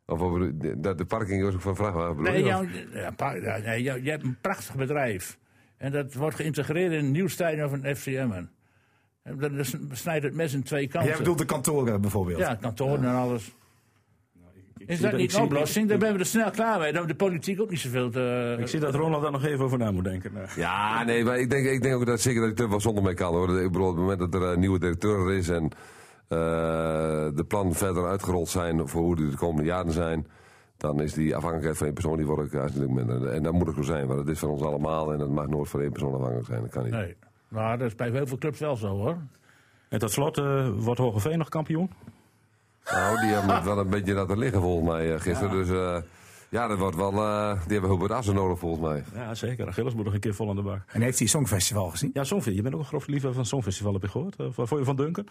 Of over de, de, de parking was ook van vrachtwagen. bedoel Nee, je, jou, ja, pa- ja, nee, jou- je hebt een prachtig bedrijf. En dat wordt geïntegreerd in een nieuw stadion van FCM. En Dan is- snijdt het mes in twee kanten. Jij bedoelt de kantoren bijvoorbeeld. Ja, kantoren en alles. Is zie dat dat- niet een oplossing? Dan ben we er snel klaar mee. Dan de politiek ook niet zoveel te... Ik zie dat Ronald daar nog even over na moet denken. Nou, Ja, nee, maar ik denk, ik denk ook dat zeker dat ik er wel zonder mee kan hoor. Ik bedoel, op het moment dat er een nieuwe directeur is en de plannen verder uitgerold zijn voor hoe die de komende jaren zijn. Dan is die afhankelijkheid van één persoon die wordt ook aanzienlijk minder. En dat moet ook zo zijn, want het is van ons allemaal en het mag nooit van één persoon afhankelijk zijn. Dat kan niet. Nee. Nou, dat is bij heel veel clubs wel zo hoor. En tot slot, eh, wordt Hogeveen nog kampioen? Nou, die hebben het wel een beetje laten liggen volgens mij eh, gisteren. Dus eh, ja, dat wordt wel, eh, die hebben Hubert Assen nodig volgens mij. Ja, zeker. Achilles moet nog een keer vol aan de bak. En heeft hij Songfestival gezien? Ja, Songfestival. Je bent ook een groot liefhebber van het Songfestival, heb je gehoord? Eh, Wat vond je van Duncan?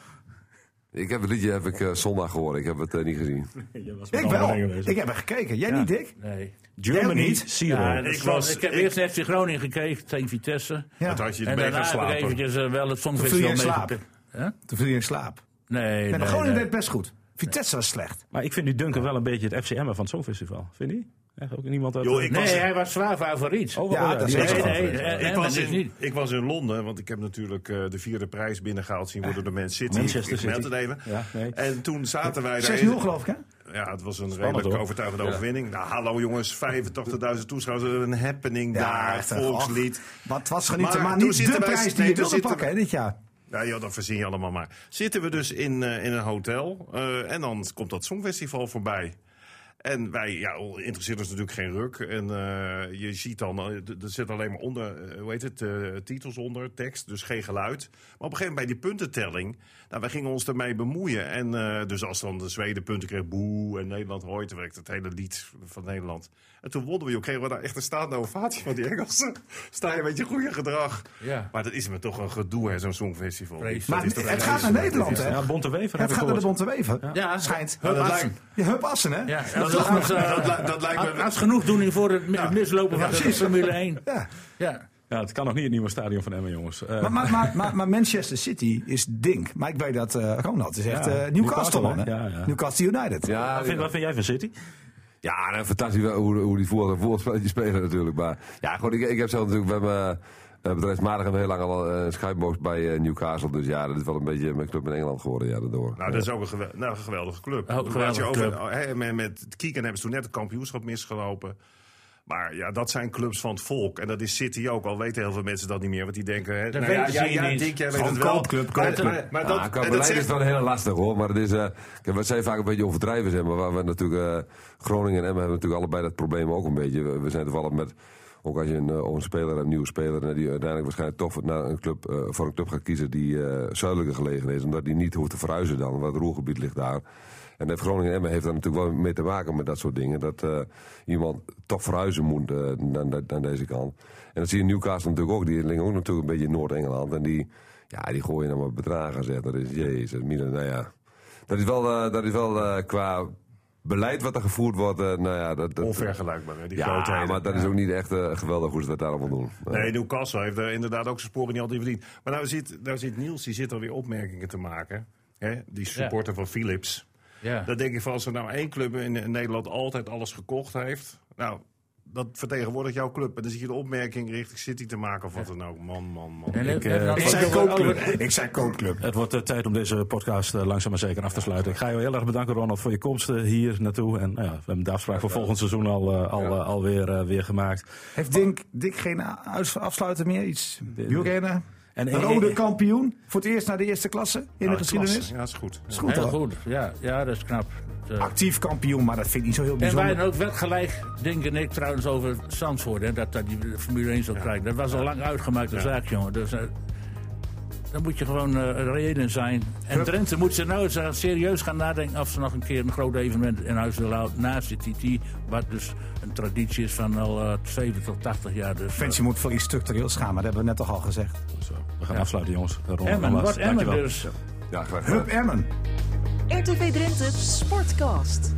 Ik heb het liedje heb ik, eh, zondag gehoord. Ik heb het eh, niet gezien. Was Ik wel. Ik heb er gekeken. Jij niet, Dick? Nee. Germany, niet? Zero. Ja, Ik was- ik heb ik- eerst FC Groningen gekeken tegen Vitesse. Ja. Dat had je En mee daarna heb ik eventjes eh, wel het Songfestival in slaap. Huh? Toen viel je in slaap. Nee, Nee, nee, maar Groningen nee. deed best goed. Vitesse was slecht. Maar ik vind nu Duncan wel een beetje het FCM van het Songfestival. Vind je? Echt ook niemand uit... Joh, ik Nee, was- hij was zwaar favoriet. Oh, Ja, oh, dat is nee, nee, eh, Ik was, in, ik was in Londen, want ik heb natuurlijk eh, de vierde prijs binnengehaald zien worden door Man City. Manchester Ik City. meld het even. Ja, nee. En toen zaten wij daar. 6-0 geloof ik, hè? Ja, het was een Spannend, redelijk hoor. overtuigende overwinning. Nou, hallo jongens, 85.000 toeschouwers, een happening daar, echt, volkslied. Wat was genieten, maar, Maar niet de zitten wij- prijs die nee, je wilde zitten pakken dit jaar. Ja, joh, dat verzin je allemaal maar. Zitten we dus in, eh, in een hotel eh, en dan komt dat Songfestival voorbij. En wij, ja, interesseert ons natuurlijk geen ruk. En eh, je ziet dan, eh, er zit alleen maar onder, eh, hoe heet het, eh, titels onder, tekst, dus geen geluid. Maar op een gegeven moment bij die puntentelling, nou, wij gingen ons ermee bemoeien. En eh, dus als dan de Zweden punten kreeg, boe, en Nederland hooit, werkt het hele lied van Nederland. En toen wonnen we, joh, kregen we daar echt een staande ovatie van die Engelsen. Sta je met je goede gedrag. Ja. Maar dat is me toch een gedoe, hè, zo'n songfestival. Maar het een gaat naar. Nederland, hè? Ja, Bonte Wever Het gaat naar de. Bonte Wever. Ja, Schijnt. Hup Assen, hè? Ja, Dat, dat, lijkt was, me- eh, dat, lijkt- dat lijkt me... als genoegdoening voor het mi- mislopen van de Formule 1. Ja. Ja. Ja, het kan nog niet het nieuwe stadion van Emmen, jongens. Eh, Maar, maar, maar, maar, maar Manchester City is ding. Maar ik weet dat uh, Ronald is echt Ja, eh, Newcastle, Newcastle, man. Ja, ja. Newcastle United. Ja, wat, vind, wat vind jij van City? Ja, nou, fantastisch hoe, hoe die voetbal spelen natuurlijk. Maar ja, goed, ik, ik heb zelf natuurlijk bij mijn bedrijfsmatig hebben we heel lang al een skybox bij uh, Newcastle. Dus ja, dat is wel een beetje mijn club in Engeland geworden, ja, daardoor. Nou, dat is ook een, gewel nou, een geweldige club. Oh, geweldige over, club. hè, met, met Kieken hebben ze toen net het kampioenschap misgelopen. Maar ja, dat zijn clubs van het volk. En dat is City ook. Al weten heel veel mensen dat niet meer. Want die denken... Hè, Dat nou ja, weten ja, ze ja, niet. Dick, jij weet Gewoon het wel. koopclub, Maar, koopclub. maar, dat, en dat zegt- is wel heel lastig hoor. Maar het is, uh, we zijn vaak een beetje overdrijven, zeg maar. Waar we natuurlijk, uh, Groningen en Emmen hebben natuurlijk allebei dat probleem ook een beetje. We, we zijn toevallig met, ook als je een, uh, een speler hebt, een nieuwe speler, die uiteindelijk waarschijnlijk toch naar een club, uh, voor een club gaat kiezen die uh, zuidelijker gelegen is. Omdat die niet hoeft te verhuizen dan, want het roergebied ligt daar. En heeft Groningen en Emmen heeft daar natuurlijk wel mee te maken met dat soort dingen. Dat iemand toch verhuizen moet naar, naar, deze kant. En dat zie je in Newcastle natuurlijk ook. Die liggen ook natuurlijk een beetje in Noord-Engeland. En die, ja, die gooien dan maar bedragen, zeg. Dat is, jezus, nou ja. Dat is wel, dat is wel qua beleid wat er gevoerd wordt, nou ja... Dat, dat, Onvergelijkbaar, hè, die ja, grootheden. maar dat is ook niet echt geweldig hoe ze dat daar allemaal doen. Nee, Newcastle heeft er inderdaad ook zijn sporen niet altijd verdiend. Maar nou zit, nou zit Niels, die zit alweer opmerkingen te maken. Hè? Die supporter ja. van Philips. Ja. Dan denk ik van als er nou één club in, in Nederland altijd alles gekocht heeft. Nou, dat vertegenwoordigt jouw club. En dan zie je de opmerking richting City te maken of wat dan ook. Man, man, man. En Ik, dan Ik zei koopclub. Ik zei koopclub. Het wordt uh, tijd om deze podcast uh, langzaam maar zeker af te sluiten. Ik ga je heel erg bedanken, Ronald, voor je komst uh, hier naartoe. En nou ja, we hebben de afspraak voor volgend seizoen al, uh, al, uh, alweer weer gemaakt. Heeft Dink, Dick geen afsluiter meer? Iets wielrennen? En Een rode kampioen? Voor het eerst naar de eerste klasse in Nou, de geschiedenis? klasse. Ja, dat is goed. is goed Heel hoor. goed, ja, ja, dat is knap. Eh, Actief kampioen, maar dat vind ik niet zo heel En bijzonder. wij ook wel gelijk, Dink en ik trouwens, over Zandvoort. Hè, dat dat die Formule 1 zou krijgen. Dat was al lang uitgemaakte zaak, jongen. Dus, eh, daar moet je gewoon uh, reëel in zijn. En Drenthe moet ze nou eens uh, serieus gaan nadenken of ze nog een keer een groot evenement in huis willen houden naast de TT. Wat dus een traditie is van al uh, 70 tot 80 jaar. Dus, Fancy moet voor iets structureels gaan, maar dat hebben we net toch al gezegd. Zo, we gaan afsluiten, jongens. Emmen, wat Emmen dus. Ja, graag gedaan. Hup Emmen. RTV Drenthe Sportcast.